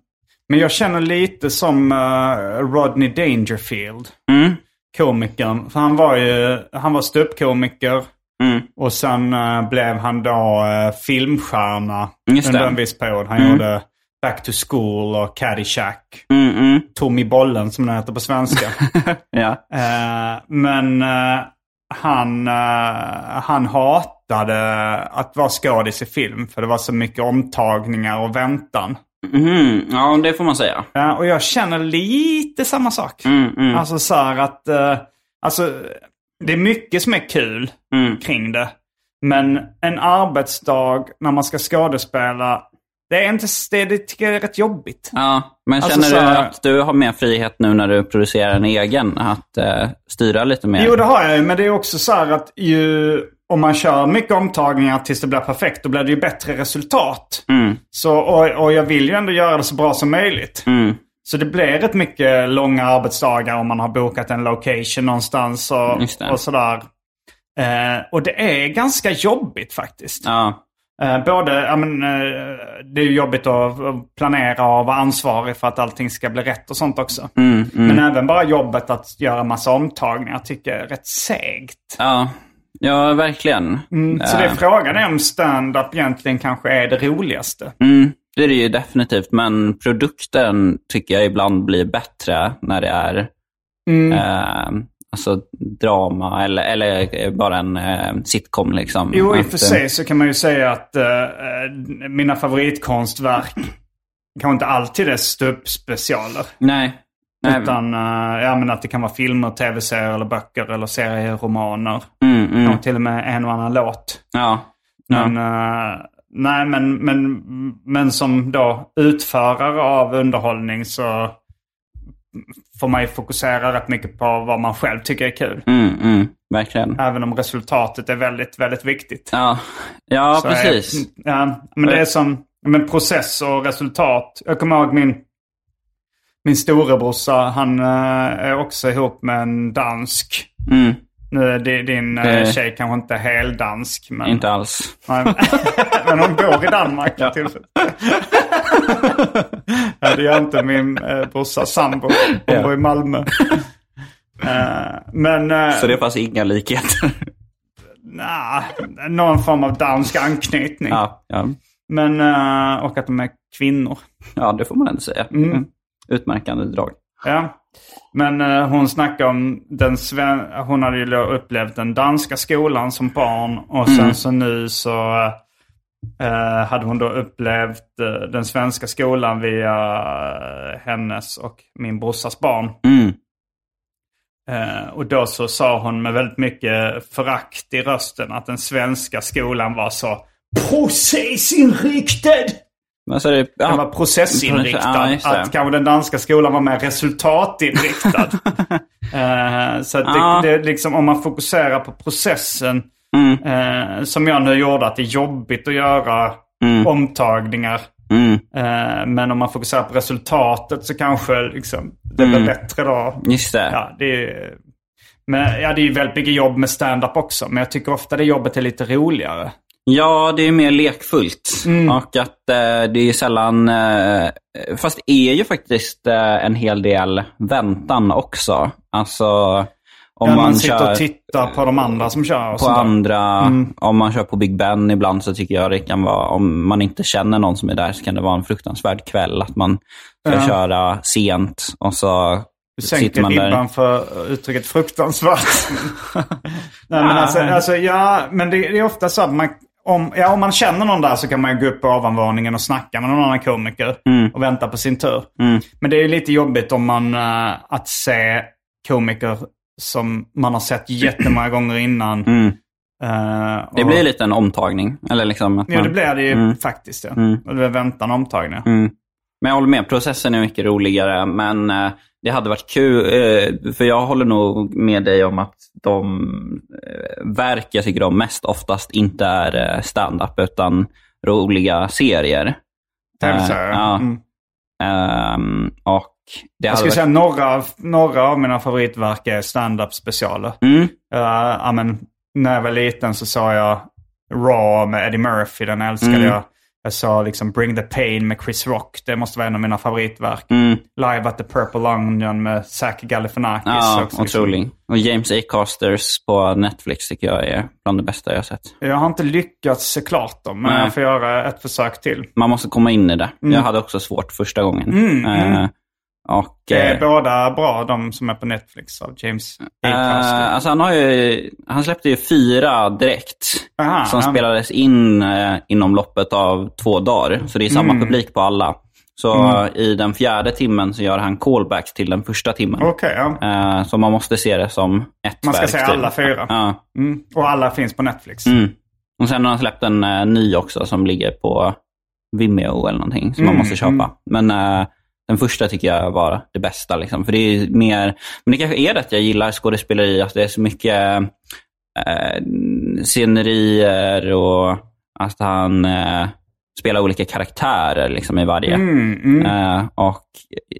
men jag känner lite som eh, Rodney Dangerfield. Mm. Komikern. För han var ju han var ståuppkomiker. Mm. Och sen eh, blev han då uh, filmstjärna under en viss period. Han gjorde Back to School och Caddyshack. Mm, mm. Tommy Bollen som den heter på svenska. Ja. Eh, men han, han hatade att vara skådis i film. För det var så mycket omtagningar och väntan. Mhm. Ja, det får man säga. Ja, och jag känner lite samma sak. Mm, mm. Alltså så här att... alltså, det är mycket som är kul Mm. kring det. Men en arbetsdag när man ska skådespela, det är inte... Det, det tycker jag är rätt jobbigt. Ja, men Alltså, känner du att du har mer frihet nu när du producerar en egen? Att eh, styra lite mer? Jo, det har jag ju. Men det är också så här att ju, om man kör mycket omtagningar tills det blir perfekt, då blir det ju bättre resultat. Mm. Så, och, och jag vill ju ändå göra det så bra som möjligt. Mm. Så det blir rätt mycket långa arbetsdagar om man har bokat en location någonstans och, och sådär. Eh, och det är ganska jobbigt faktiskt. Ja. Eh, både, ja, men, eh, det är jobbigt att att planera och vara ansvarig för att allting ska bli rätt och sånt också. Mm, mm. Men även bara jobbet att göra massa omtagningar tycker jag är rätt segt. Ja. ja, verkligen. Mm, så det är Eh, frågan är om stand-up egentligen kanske är det roligaste. Mm, det är det ju definitivt, men produkten tycker jag ibland blir bättre när det är Mm. eh, alltså drama eller, eller bara en eh, sitcom. Liksom. Jo, i och för eh, sig så kan man ju säga att eh, eh, mina favoritkonstverk kanske inte alltid är ståuppspecialer. Nej. nej. Utan eh, ja, men att det kan vara filmer, tv-serier eller böcker eller serieromaner. Mm, mm. Kanske till och med en och annan låt. Ja. ja. Men, eh, nej, men, men, men som då utförare av underhållning så får man ju fokusera rätt mycket på vad man själv tycker är kul. Mm, mm. Verkligen. Även om resultatet är väldigt, väldigt viktigt. Ja, ja Så precis. Är, ja, men det är som men process och resultat. Jag kommer ihåg min, min storebrorsa. Han eh, är också ihop med en dansk. Mm, Nu är di- din uh, Eh. tjej kanske inte heldansk. Men, inte alls. Nej, men hon går i Danmark för tillfället. ja, det gör inte min uh, brorsa sambo. Hon Ja. bor i Malmö. Eh, men uh, Så det fanns inga likheter. nah, någon form av dansk anknytning. ja, ja. Men, eh, och att de är kvinnor. ja, det får man ändå säga. Mm. Utmärkande drag. Ja. Men eh, hon snackar om den sven... Hon hade ju upplevt den danska skolan som barn. Och sen så nu så eh, hade hon då upplevt eh, den svenska skolan via eh, hennes och min brorsas barn. Mm. Eh, och då så sa hon med väldigt mycket förakt i rösten att den svenska skolan var så processinriktad. Men så är det, ja. Den var processinriktad. Ja, det. att kanske den danska skolan var mer resultatinriktad. Eh, så att det, Ja. det, är liksom, om man fokuserar på processen, Mm. eh, som jag nu gjorde, att det är jobbigt att göra omtagningar. Mm. Eh, men om man fokuserar på resultatet så kanske liksom, det blir Mm. bättre då. Just det. Ja, det är, men, ja, det är ju väldigt mycket jobb med stand-up också. Men jag tycker ofta det jobbet är lite roligare. Ja, det är mer lekfullt. Och att eh, det är sällan... Eh, fast det är ju faktiskt eh, en hel del väntan också. Alltså, om Ja, man, man sitter kör och tittar på de andra som kör. på andra, om man kör på Big Ben ibland så tycker jag det kan vara, om man inte känner någon som är där så kan det vara en fruktansvärd kväll. Att man ska Ja. köra sent och så Du sitter sänker man där. ribban för uttrycket fruktansvärt. Nej, men alltså, alltså, ja, men det, det är ofta så att man, om, ja, om man känner någon där så kan man ju gå upp på ovanvåningen och snacka med någon annan komiker och vänta på sin tur. Men det är ju lite jobbigt om man, eh, att se komiker som man har sett jättemånga gånger innan. Mm. Eh, Det och- blir lite en omtagning. Eller liksom att man, det blir det ju Mm. faktiskt. Ja. Mm. Och det är väntan och omtagningar. Mm. Men jag håller med, processen är mycket roligare. Men eh, det hade varit kul, eh, för jag håller nog med dig om att de eh, verk jag tycker om mest oftast inte är eh, stand-up utan roliga serier. Tv-serier. Ja. Mm. Ehm, och det Jag skulle varit... säga några, några av mina favoritverk är stand-up specialer. Mm, Uh, ja, men, när jag var liten så sa jag Raw med Eddie Murphy, den älskade Mm. jag. Jag sa liksom Bring the Pain med Chris Rock, det måste vara en av mina favoritverk. mm, Live at the Purple Onion med Zac Galifianakis. ja, också, liksom. otrolig. Och James A. Casters på Netflix tycker jag är bland det bästa jag har sett. Jag har inte lyckats se klart dem, men Nej. jag får göra ett försök till. Man måste komma in i det. Jag hade också svårt första gången. Mm, mm. Och, Det är eh, båda bra, de som är på Netflix av James A. Eh, alltså han, har ju, han släppte ju fyra direkt. Aha, som ja. spelades in eh, inom loppet av två dagar. Så det är samma Mm. publik på alla. Så eh, i den fjärde timmen så gör han callbacks till den första timmen. Okej, ja. Eh, så man måste se det som ett Man ska verk, se typ. alla fyra. Ja. Mm. Och alla finns på Netflix. Mm. Och sen har han släppt en eh, ny också som ligger på Vimeo eller någonting som man Mm, måste köpa. Men eh, den första tycker jag var det bästa. Liksom. För det är mer, men det kanske är det att jag gillar skådespeleri, att det är så mycket eh, scenerier och att han eh, spelar olika karaktärer liksom, i varje. Mm, mm. Eh, och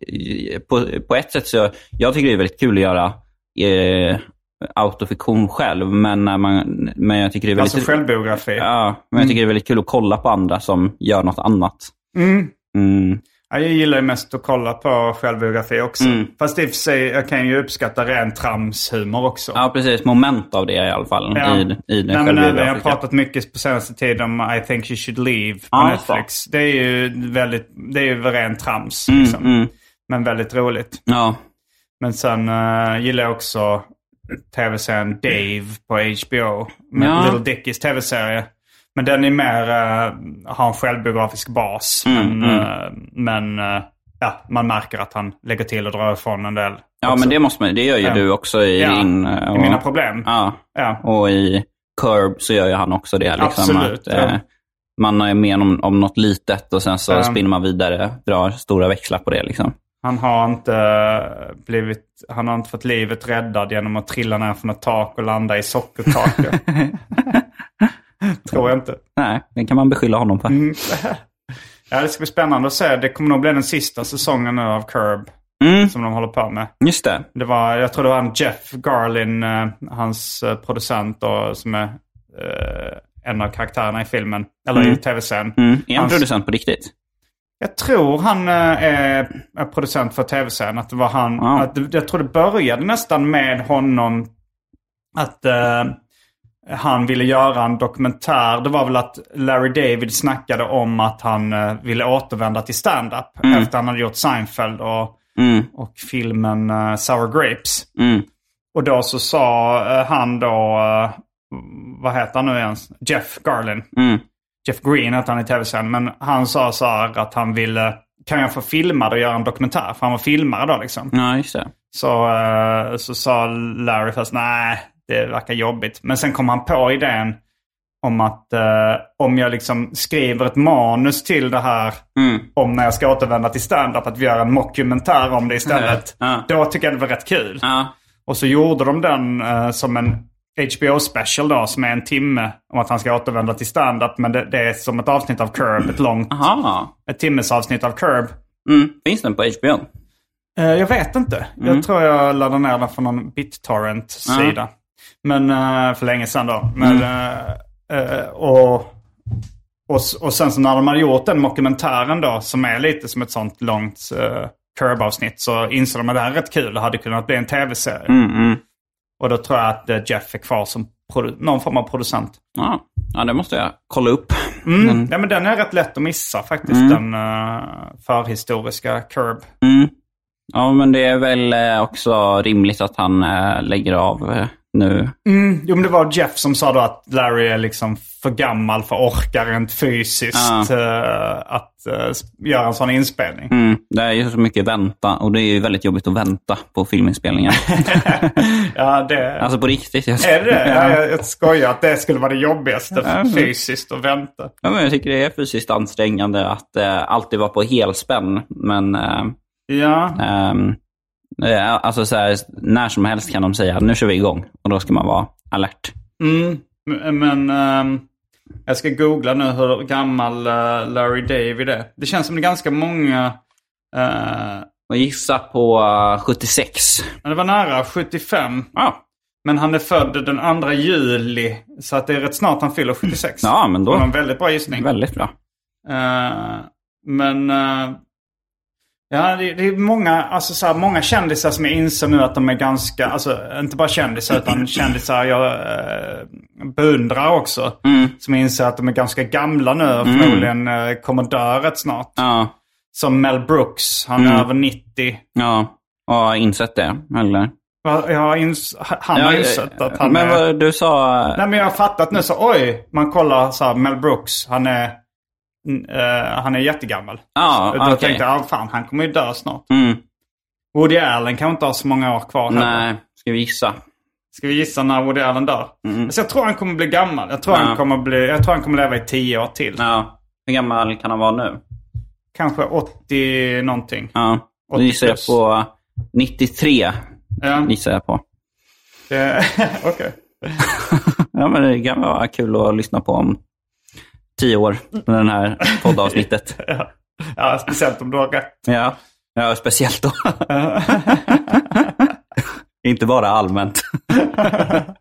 eh, på, på ett sätt så, jag tycker det är väldigt kul att göra eh, autofiktion själv, men, när man, men jag tycker det är väldigt... Alltså självbiografi. Ja, men jag tycker det är väldigt kul att kolla på andra som gör något annat. Ja, jag gillar ju mest att kolla på självbiografi också. Mm. Fast i och för sig, jag kan ju uppskatta ren tramshumor också. Ja, precis. Moment av det i alla fall. Ja. I, i den Nej, men även, jag har pratat mycket på senaste tiden om I think you should leave på Ja, Netflix. Det är ju väldigt, det är ju ren trams. Mm, Liksom. mm. Men väldigt roligt. Ja. Men sen uh, gillar jag också tv-serien Dave på HBO. Med Ja. Little Dickies tv-serie. Men den är mer, uh, har en självbiografisk bas. Mm, men mm. eh, men eh, ja, man märker att han lägger till och drar ifrån en del. Ja, också. men det måste man Det gör ju Ja. du också i Ja, din... eh, I och- mina problem. Ja. Ja. Och i Curb så gör ju han också det. Liksom, Absolut, att, eh, man är med om, om något litet och sen så Ja. spinner man vidare, drar stora växlar på det. Liksom. Han har inte blivit, han har inte fått livet räddad genom att trilla ner från ett tak och landa i sockerkakor. Tror jag inte. Nej, det kan man beskylla honom för. Mm. Ja, det ska bli spännande att se. Det kommer nog bli den sista säsongen nu av Curb Mm, som de håller på med. just det. Det var, jag tror det var en Jeff Garlin, eh, hans eh, producent och, som är eh, en av karaktärerna i filmen. Eller i Mm. tv-serien. Mm. Är han Hans- producent på riktigt? Jag tror han eh, är, producent för tv-serien. Att det var han. Ja. Att jag tror det började nästan med honom. Att eh, han ville göra en dokumentär. Det var väl att Larry David snackade om att han eh, ville återvända till stand-up. Mm. Efter han hade gjort Seinfeld och, Mm, och filmen eh, Sour Grapes. mm, Och då så sa eh, han då, vad heter han nu ens? Jeff Garlin. mm. Jeff Green hette han i tv-serien. Men han sa så här att han ville, kan jag få filma det och göra en dokumentär? För han var filmare då liksom. Ja, just det. Så, så sa Larry först, nej, det verkar jobbigt. Men sen kom han på idén om att eh, om jag liksom skriver ett manus till det här Mm. om när jag ska återvända till stand-up, att vi gör en mockumentär om det istället. Ja. Då tycker jag det var rätt kul. Ja, Och så gjorde de den eh, som en HBO-special då, som är en timme om att han ska återvända till stand-up. Men det, det är som ett avsnitt av Curb, ett långt, aha. ett timmes avsnitt av Curb. Mm. Finns den på HBO? Eh, jag vet inte. Mm. Jag tror jag laddade ner den från någon BitTorrent-sida. Men eh, för länge sedan då. Men, Mm. eh, eh, och, och, och sen så när de hade gjort den dokumentären då, som är lite som ett sånt långt uh, Curb-avsnitt, så insåg de att det här är rätt kul och hade kunnat bli en tv-serie. Mm, mm. Och då tror jag att Jeff är kvar som någon form av producent. Ja, ja det måste jag kolla upp. Mm. Ja, men den är rätt lätt att missa faktiskt, den uh, förhistoriska Curb. Mm. Ja, men det är väl också rimligt att han lägger av nu. Mm, jo, men det var Jeff som sa då att Larry är liksom för gammal för att orka rent fysiskt eh, att eh, göra en sån inspelning. Mm. Det är ju så mycket vänta och det är ju väldigt jobbigt att vänta på filminspelningar. Ja, det... alltså på riktigt. Jag... Är det? Ja. Jag, jag skojar att det skulle vara det jobbigaste Ja, fysiskt att vänta. Ja, men jag tycker det är fysiskt ansträngande att eh, alltid vara på helspänn. Men eh, Ja, eh, alltså så här, när som helst kan de säga nu kör vi igång. Och då ska man vara alert. mm, men ehm, jag ska googla nu hur gammal eh, Larry David är. Det känns som det är ganska många... eh, Och gissa på eh, 76. men det var nära 75. Ja, Men han är född den 2 juli. Så att det är rätt snart han fyller 76. ja men Det var då. en väldigt bra gissning. Väldigt bra. Eh, men eh, ja, det, det är många, alltså, så här, många kändisar som jag inser nu att de är ganska, alltså inte bara kändisar utan kändisar jag uh, beundrar också. Mm. Som inser att de är ganska gamla nu och förmodligen uh, kommer dö rätt snart. Ja, Som Mel Brooks, han Mm. är över 90. ja. Och har insett det, eller? Jag har ins- han har Ja, insett eh, att han Men är... vad du sa... Nej men jag har fattat nu så, oj, man kollar så här, Mel Brooks, han är, mm, eh, han är jättegammal. Ja, Då okej. tänkte jag, ah, fan han kommer ju dö snart. Mm. Woody Allen kan inte ha så många år kvar heller. Nej, ska vi gissa? Ska vi gissa när Woody Allen dör? Så jag tror han kommer bli gammal. Jag tror, Ja. han, kommer bli, jag tror han kommer leva i tio år till. Ja. Hur gammal kan han vara nu? Kanske 80 någonting. Ja. 80 gissar jag på 93. Ja, Gissar jag på. det- Okej. Ja, men det kan vara kul att lyssna på om tio år. Med den här poddavsnittet. Ja. ja, speciellt om du har rätt. Ja, ja speciellt då. Inte bara allmänt.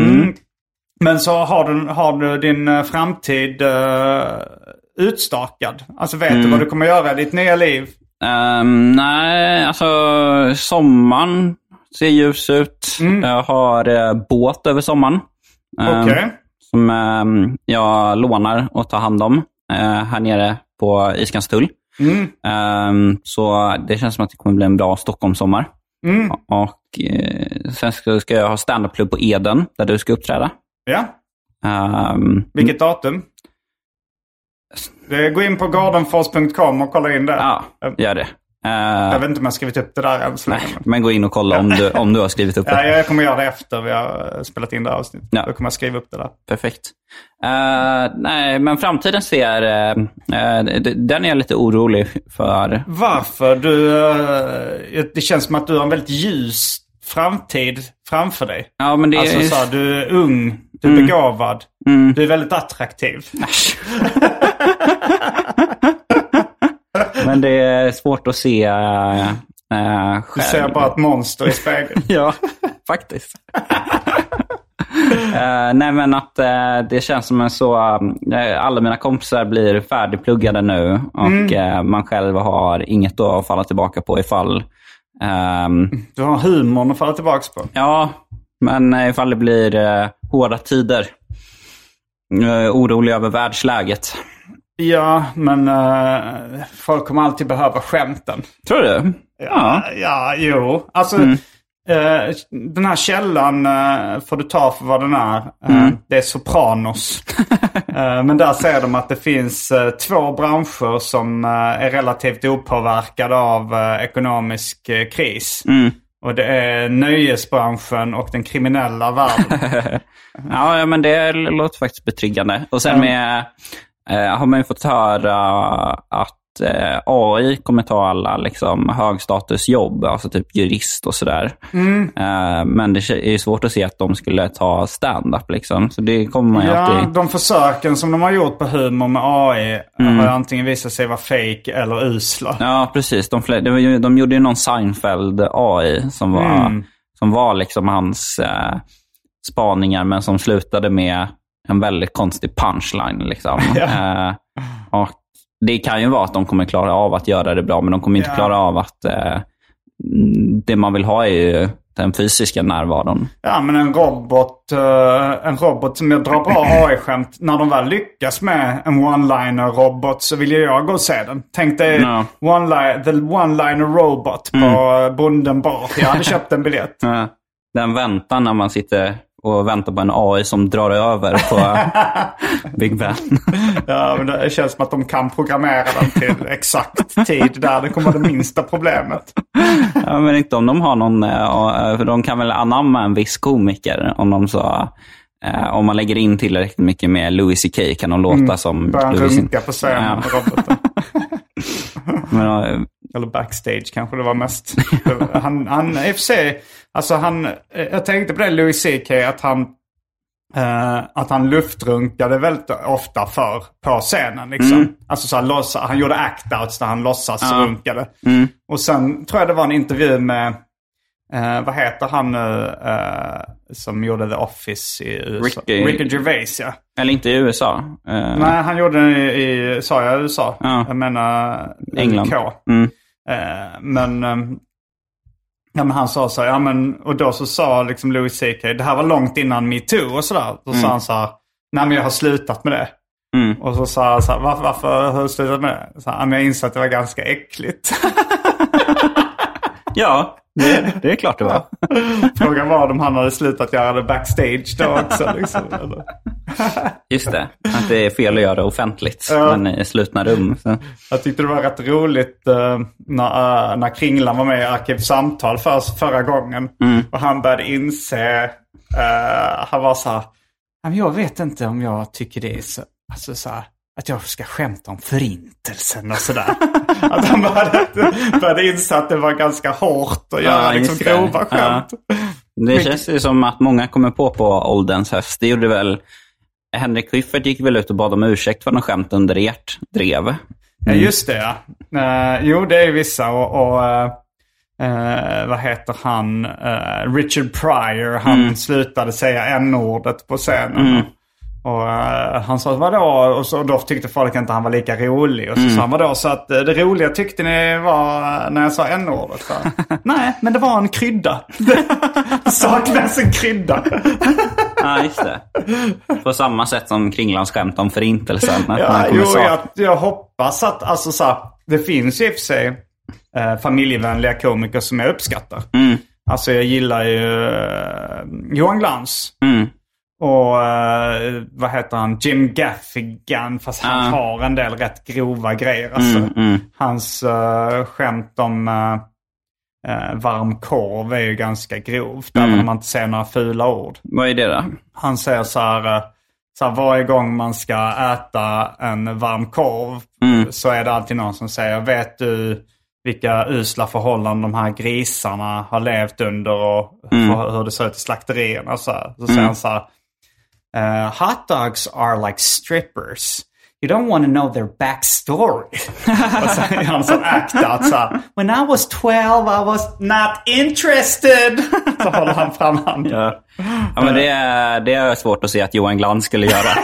Mm. Men så har du, har du din eh, framtid uh, utstakad? Alltså vet Mm. du vad du kommer göra i ditt nya liv? Ehm, nej, alltså sommaren ser ljus ut. Jag har eh, båt över sommaren. Ehm, Okej. Som ehm, jag lånar och tar hand om eh, här nere på Iskanstull. Mm. Ehm, så det känns som att det kommer bli en bra Stockholmssommar. Mm. Och eh, sen ska, ska jag ha standup-klubb på Eden där du ska uppträda. Ja, Ehm, vilket datum? Det, gå in på gardenfors.com och kolla in det. ja, gör det. Eh, Jag vet inte om jag har skrivit upp det där än så nej, länge. men gå in och kolla om du, om du har skrivit upp det. Ja, jag kommer göra det efter vi har spelat in det här avsnittet. Ja. Då kommer jag skriva upp det där. Perfekt. Eh, nej, men framtiden ser... eh, eh, den är jag lite orolig för. Varför? Du, det känns som att du har en väldigt ljus framtid framför dig. Ja, men det Alltså är... så här, du är ung, du är begåvad, Mm. du är väldigt attraktiv. Men det är svårt att se uh, uh, Du ser bara ett monster i spegeln. Ja, faktiskt. Eh, nej men att eh, det känns som en så... eh, alla mina kompisar blir färdigpluggade nu och eh, man själv har inget att falla tillbaka på ifall... ehm, Du har humorn att falla tillbaka på. ja, men ifall det blir hårda tider. Jag är orolig över världsläget. Ja, men eh, folk kommer alltid behöva skämten. Tror du? Ja, ja jo. Alltså, eh, den här källan eh, får du ta för vad den är. Eh, Det är Sopranos. Men där säger de att det finns två branscher som är relativt opåverkade av ekonomisk kris. Och det är nöjesbranschen och den kriminella världen. Ja, men det låter faktiskt betryggande. Och sen med, har man ju fått höra att eh, AI kommer ta alla liksom, högstatusjobb, alltså typ jurist och sådär. Eh, men det är svårt att se att de skulle ta stand-up. Liksom. Så det kommer man ju Ja, alltid... de försöken som de har gjort på humor med AI har ju antingen visat sig vara fake eller usla. Ja, precis. De, fler, de gjorde ju någon Seinfeld AI som var, som var liksom hans eh, spaningar, men som slutade med en väldigt konstig punchline. Liksom. eh, och det kan ju vara att de kommer klara av att göra det bra, men de kommer inte Ja. klara av att... Eh, det man vill ha är ju den fysiska närvaron. Ja, men en robot, eh, en robot som jag drar bra AI-skämt. När de väl lyckas med en one-liner robot så vill jag gå och se den. Tänk dig Ja. one the one-liner robot på mm. Bonden bar. Jag hade köpt en biljett. Ja. Den väntan när man sitter och väntar på en AI som drar över på Big Ben. Ja, men det känns som att de kan programmera den till exakt tid där det kommer vara det minsta problemet. Ja, men inte om de har någon, eh, för de kan väl anamma en viss komiker om de så eh, om man lägger in tillräckligt mycket med Louis CK kan de låta som Börjar runka på scenen Ja. roboten. Men, Eller backstage kanske det var mest. han, han, i och för sig, alltså han, jag tänkte på det Louis CK att han, eh, att han luftrunkade väldigt ofta för på scenen. Liksom. Alltså så han, låtsas, han gjorde act-outs där han låtsas Ja. runkade. Och sen tror jag det var en intervju med, eh, vad heter han nu, eh, som gjorde The Office i USA? Ricky- Ricky Gervais ja. eller inte i USA. Eh, Nej, han gjorde den i, i sa jag USA? Ja. Jag menar England. Mm. Eh, men, ehm, ja, men han sa så här, ja men, och då så sa liksom Louis CK, det här var långt innan metoo och sådär. Då sa han så här, nej men jag har slutat med det. Mm. Och så sa han så här, varför, varför har du slutat med det? Så här, "Ja, men jag insåg att det var ganska äckligt. Ja, det, det är klart det var. Frågan var om han hade slutat göra det backstage då också. Liksom. Just det, att det är fel att göra det offentligt, Ja. men i slutna rum. Så. Jag tyckte det var rätt roligt eh, när, eh, när Kringlan var med i Arkivsamtal för, förra gången. Och han började inse, eh, han var så här, "Ja, men jag vet inte om jag tycker det är så, alltså så här, att jag ska skämta om förintelsen och sådär. att han började, började inse att det var ganska hårt att göra liksom just det. grova skämt. Det känns ju som att många kommer på på ålderns höst. Det gjorde väl Henrik Schyffert gick väl ut och bad om ursäkt för något skämt under ert drev. Ja, just det ja. Eh, jo, det är vissa och, och eh, eh, vad heter han? Richard Pryor, han slutade säga n-ordet på scenen. Och eh, han sa vadå? Och, så, och då tyckte folk inte han var lika rolig. Och så sa han vadå? Så att eh, det roliga tyckte ni var när jag sa n-ordet? Så, Nej, men det var en krydda. det saknas en krydda. Ja, just det. På samma sätt som Kringlans skämt om förintelsen. Ja, jo, sa- jag, jag hoppas att, alltså så här, det finns ju i och för sig eh, familjevänliga komiker som jag uppskattar. Mm. Alltså jag gillar ju eh, Johan Glans. Mm. Och eh, vad heter han? Jim Gaffigan. Fast han har en del rätt grova grejer. Alltså. Mm, mm. Hans uh, skämt om eh, varm korv är ju ganska grovt. Mm. Även om man inte säger några fula ord. Vad är det då? Han säger så här, så här varje gång man ska äta en varm korv så är det alltid någon som säger, vet du vilka usla förhållanden de här grisarna har levt under och för, hur det ser ut i slakterierna. Så, här. så säger han så här, eh, hot dogs are like strippers. You don't want to know their backstory. och så är han som act-out så här, When I was 12 I was not interested. så håller han fram handen. Ja, ja men det är, det är svårt att se att Johan Glans skulle göra.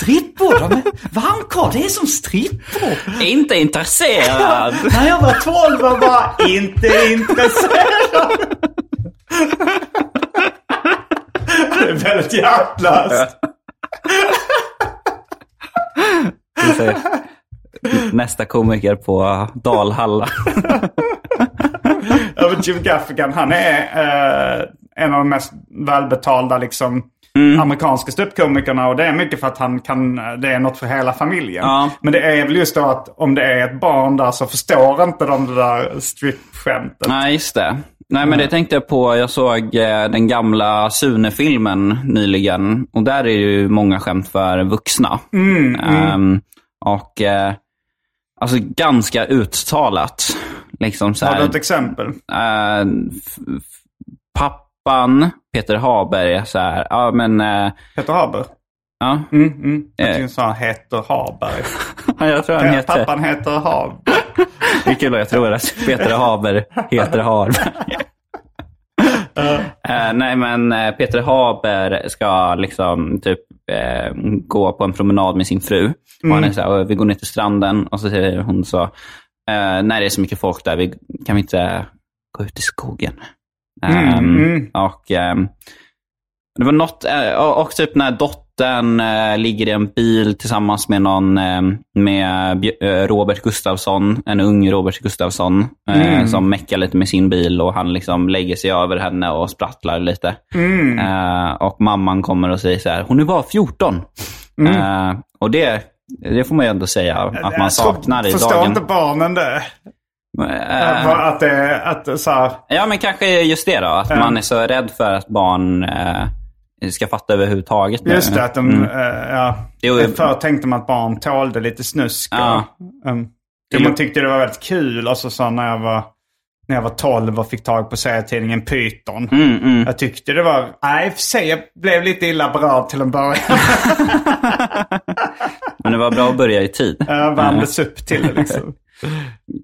Strippor, de är varmkorv, det är som strippor. inte intresserad. När jag var 12 var jag bara inte intresserad. Väldigt hjärtlöst. Säger, Nästa komiker på Dalhalla. Ja, men Jim Gaffigan, han är eh, en av de mest välbetalda liksom, amerikanska ståuppkomikerna. Och det är mycket för att han kan, det är något för hela familjen. Ja. Men det är väl just då att om det är ett barn där så förstår inte de det där strip-skämtet. Nej, just det. Nej, men det tänkte jag på. Jag såg eh, den gamla Sune-filmen nyligen. Och där är ju många skämt för vuxna. Ehm, och eh, alltså ganska uttalat. Liksom så Har du här, ett exempel? f- pappan, Peter Haberg, är så här, ja men, eh, Peter Haber? ja. Mm, mm. Jag tycker han heter Haberg. jag tror han heter, Pappan heter Haber. Det är kul att jag tror att Peter Haber heter Haber. Eh, nej men eh, Peter Haber ska liksom typ eh, gå på en promenad med sin fru. Och han är så här, vi går ner till stranden och så säger hon så, eh, när det är så mycket folk där, vi, kan vi inte gå ut i skogen. Mm, mm. Och ehm, det var något, eh, och typ när dottern eh, ligger i en bil tillsammans med någon, eh, med Robert Gustafsson, en ung Robert Gustafsson, Mm. som meckar lite med sin bil och han liksom lägger sig över henne och sprattlar lite. Mm. Och mamman kommer och säger så här, hon är bara 14. Mm. Och det, det får man ju ändå säga att man saknar i Förstår dagen. inte barnen det? Eh, Att, det att så här, Ja, men kanske just det då. Att Ja. man är så rädd för att barn eh, ska fatta överhuvudtaget. Just det, att de, Mm. eh, ja. Jo. Förr tänkte man att barn tålde lite snusk. Ja. Och, um, Jo. man tyckte det var väldigt kul, alltså så när jag var, när jag var 12 och fick tag på serietidningen Python. Mm, mm. Jag tyckte det var, nej för sig, jag blev lite illa berörd till en början. Men det var bra att börja i tid. Jag värmdes upp till det liksom.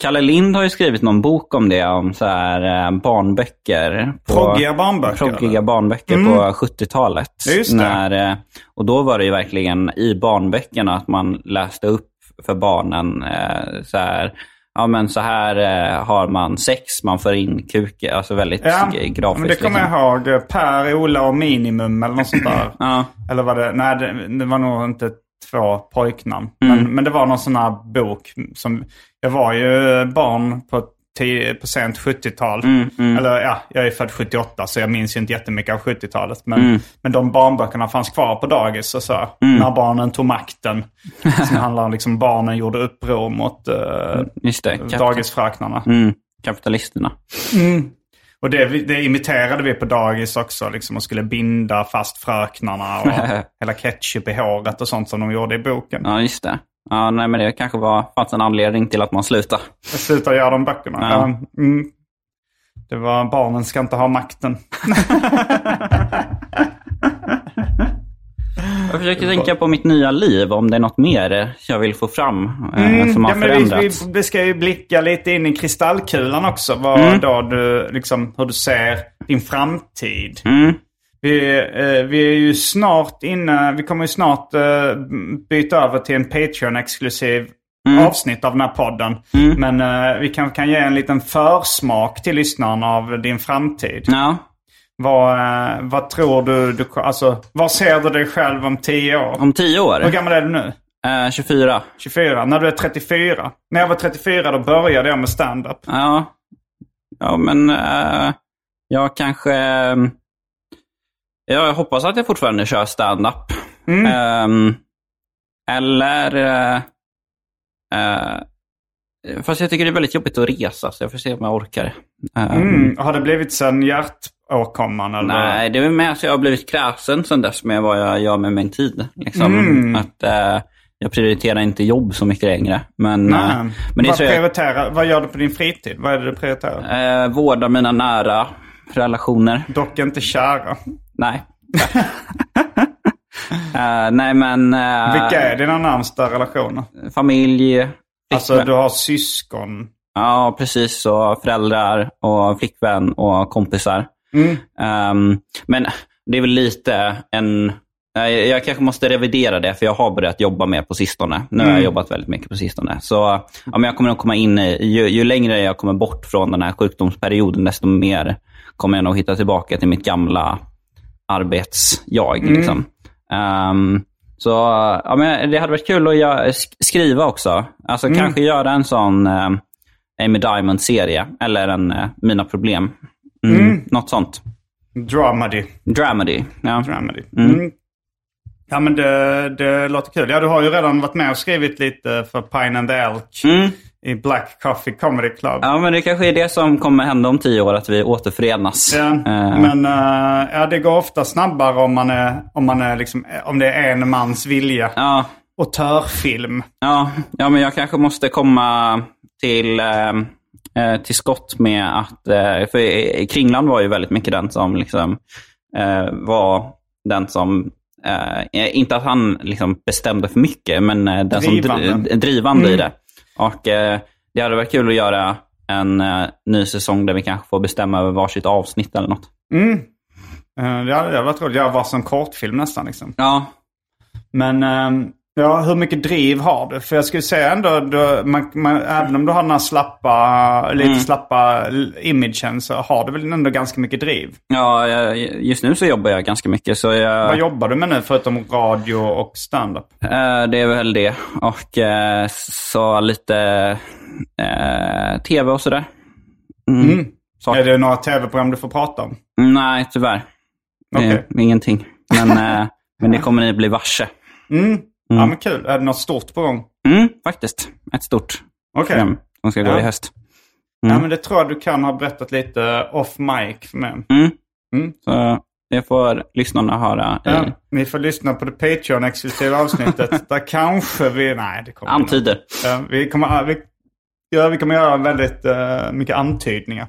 Kalle Lind har ju skrivit någon bok om det, om så här, eh, barnböcker. På, Proggiga barnböcker. proggiga barnböcker Mm. på 70-talet. Ja, just. När, eh, och då var det ju verkligen i barnböckerna att man läste upp för barnen eh, så här, ja men så här eh, har man sex, man får in kuk, alltså väldigt Ja, grafiskt. men det kommer liksom. jag ihåg. Per, Ola och Minimum eller något sånt där. Ja, Eller var det, nej det, det var nog inte två pojknamn. Mm. Men, men det var någon sån här bok som, jag var ju barn på, tio, på sent 70-tal. Mm, mm. Eller ja, jag är född 78 så jag minns ju inte jättemycket av 70-talet. Men, Mm. men de barnböckerna fanns kvar på dagis och så. När barnen tog makten. som handlar om liksom barnen gjorde uppror mot uh, just det. Dagisfröknarna. mm, kapitalisterna. Och det, det imiterade vi på dagis också. Liksom, och skulle binda fast fröknarna och hälla ketchup i håret och sånt som de gjorde i boken. Ja, just det. Ja, nej, men det kanske var, fanns en anledning till att man slutade. Jag slutade göra de böckerna. Ja. Ja. Mm. Det var barnen ska inte ha makten. Jag försöker tänka på mitt nya liv, om det är något mer jag vill få fram eh, som har Mm. ja, förändrats. vi, vi, ska ju blicka lite in i kristallkulan också. Vad Mm. då du, liksom, hur du ser din framtid. Mm. Vi, eh, vi är ju snart inne, vi kommer ju snart eh, byta över till en Patreon-exklusiv Mm. avsnitt av den här podden. Men eh, vi kan, kan ge en liten försmak till lyssnaren av din framtid. Ja. Vad, eh, vad tror du, du, alltså, vad ser du dig själv om tio år? Om tio år? Hur gammal är du nu? Eh, 24. 24? När du är 34? När jag var 34 då började jag med stand-up. Ja. Ja, men eh, jag kanske... jag hoppas att jag fortfarande kör stand-up. Mm. Ehm, eller... eh, fast jag tycker det är väldigt jobbigt att resa, så jag får se om jag orkar. Ehm, Mm. Har det blivit sen hjärtåkomman? Eller? Nej, det är mer att jag har blivit kräsen sen dess med vad jag gör med min tid. Liksom. Mm. Att, eh, jag prioriterar inte jobb så mycket längre. Men, Nej. eh, men det är vad, så jag, prioriterar, vad gör du på din fritid? Vad är det du prioriterar? eh, vårdar mina nära relationer. Dock inte kära. Nej. Eh, nej, men eh, Vilka är dina närmsta relationer? familj, Alltså flickvän. du har syskon. Ja, precis. Och föräldrar och flickvän och kompisar. Mm. Ehm, men det är väl lite en... Jag kanske måste revidera det, för jag har börjat jobba mer på sistone. Nu har jag Mm. jobbat väldigt mycket på sistone. Så ja, men jag kommer nog komma in i... Ju, ju längre jag kommer bort från den här sjukdomsperioden, desto mer kommer jag nog hitta tillbaka till mitt gamla arbetsjag. Mm. Liksom. Ehm, så ja, men det hade varit kul att göra, sk- skriva också. Alltså Mm. kanske göra en sån eh, Amy Diamond-serie. Eller en eh, Mina Problem. Mm, Något sånt. Dramedy. Dramedy. Ja. Dramedy. Mm. Ja men det, det låter kul. Ja du har ju redan varit med och skrivit lite för Pine and the Elk Mm. i Black Coffee Comedy Club. ja, men det kanske är det som kommer hända om tio år, att vi återförenas. Ja, Eh, men eh, ja, det går ofta snabbare om man är, om man är liksom, om det är en mans vilja. ja, Autörfilm. ja, ja, men jag kanske måste komma till, eh, till skott med att... Eh, för eh, Kringland var ju väldigt mycket den som liksom, eh, var den som... Eh, inte att han liksom bestämde för mycket, men eh, den som Drivande. dri- drivande i Mm. det. Och eh, det hade varit kul att göra en eh, ny säsong där vi kanske får bestämma över varsitt avsnitt eller något. Mm. Eh, det hade varit roligt. Jag var som kortfilm nästan liksom. Ja, Men, ehm, Ja, hur mycket driv har du? För jag skulle säga ändå, du, man, man, även om du har den här slappa, lite slappa imagen så har du väl ändå ganska mycket driv. Ja, jag, just nu så jobbar jag ganska mycket. Så jag, Vad jobbar du med nu förutom radio och stand-up? Eh, det är väl det. Och eh, så lite eh, tv och sådär. Mm. Så- Är det några tv-program du får prata om? Nej, tyvärr. Eh, ingenting. Men, men det kommer ni bli varse. Mm. Ja, men kul. Är det något stort på gång? Mm, faktiskt. Ett stort Okej. program som ska gå Ja. i höst. Ja, men det tror jag du kan ha berättat lite off mic för mig. Mm. Mm. Så det får lyssnarna höra i Ja, ni får lyssna på det Patreon-exklusiva avsnittet. där kanske vi... Nej, det kommer antyder. Ja, vi, kommer, vi, ja, vi kommer göra väldigt eh, mycket antydningar.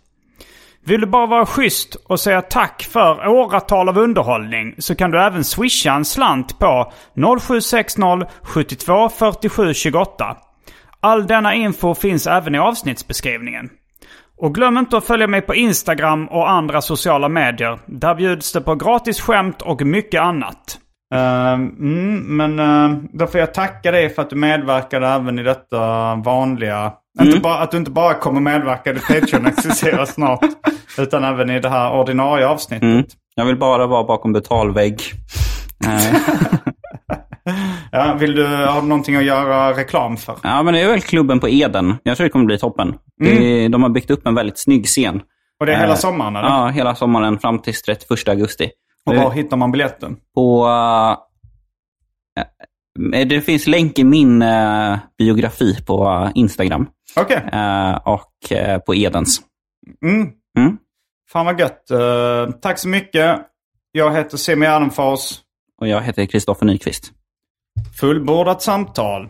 Vill du bara vara schysst och säga tack för åratal av underhållning så kan du även swisha en slant på 0760 72 47 28. All denna info finns även i avsnittsbeskrivningen. Och glöm inte att följa mig på Instagram och andra sociala medier. Där bjuds det på gratis skämt och mycket annat. Ehm, mm, men uh, då får jag tacka dig för att du medverkade även i detta vanliga. Inte bara, att du inte bara kommer medverka i Patreon existerar snart. Utan även i det här ordinarie avsnittet. Mm. Jag vill bara vara bakom betalvägg. Eh, Ja, vill du, har du någonting att göra reklam för? ja, men det är väl klubben på Eden. Jag tror det kommer bli toppen. Mm. Det, de har byggt upp en väldigt snygg scen. Och det är hela Eh, sommaren eller? Ja, hela sommaren fram till 31 augusti. Och var hittar man biljetten? På... eh, det finns länk i min eh, biografi på eh, Instagram. Okej. Eh, och eh, på Edens. Mm. Mm. Fan vad gött. Eh, tack så mycket. Jag heter Semi Gärdenfors. Och jag heter Kristoffer Nyqvist. Fullbordat samtal.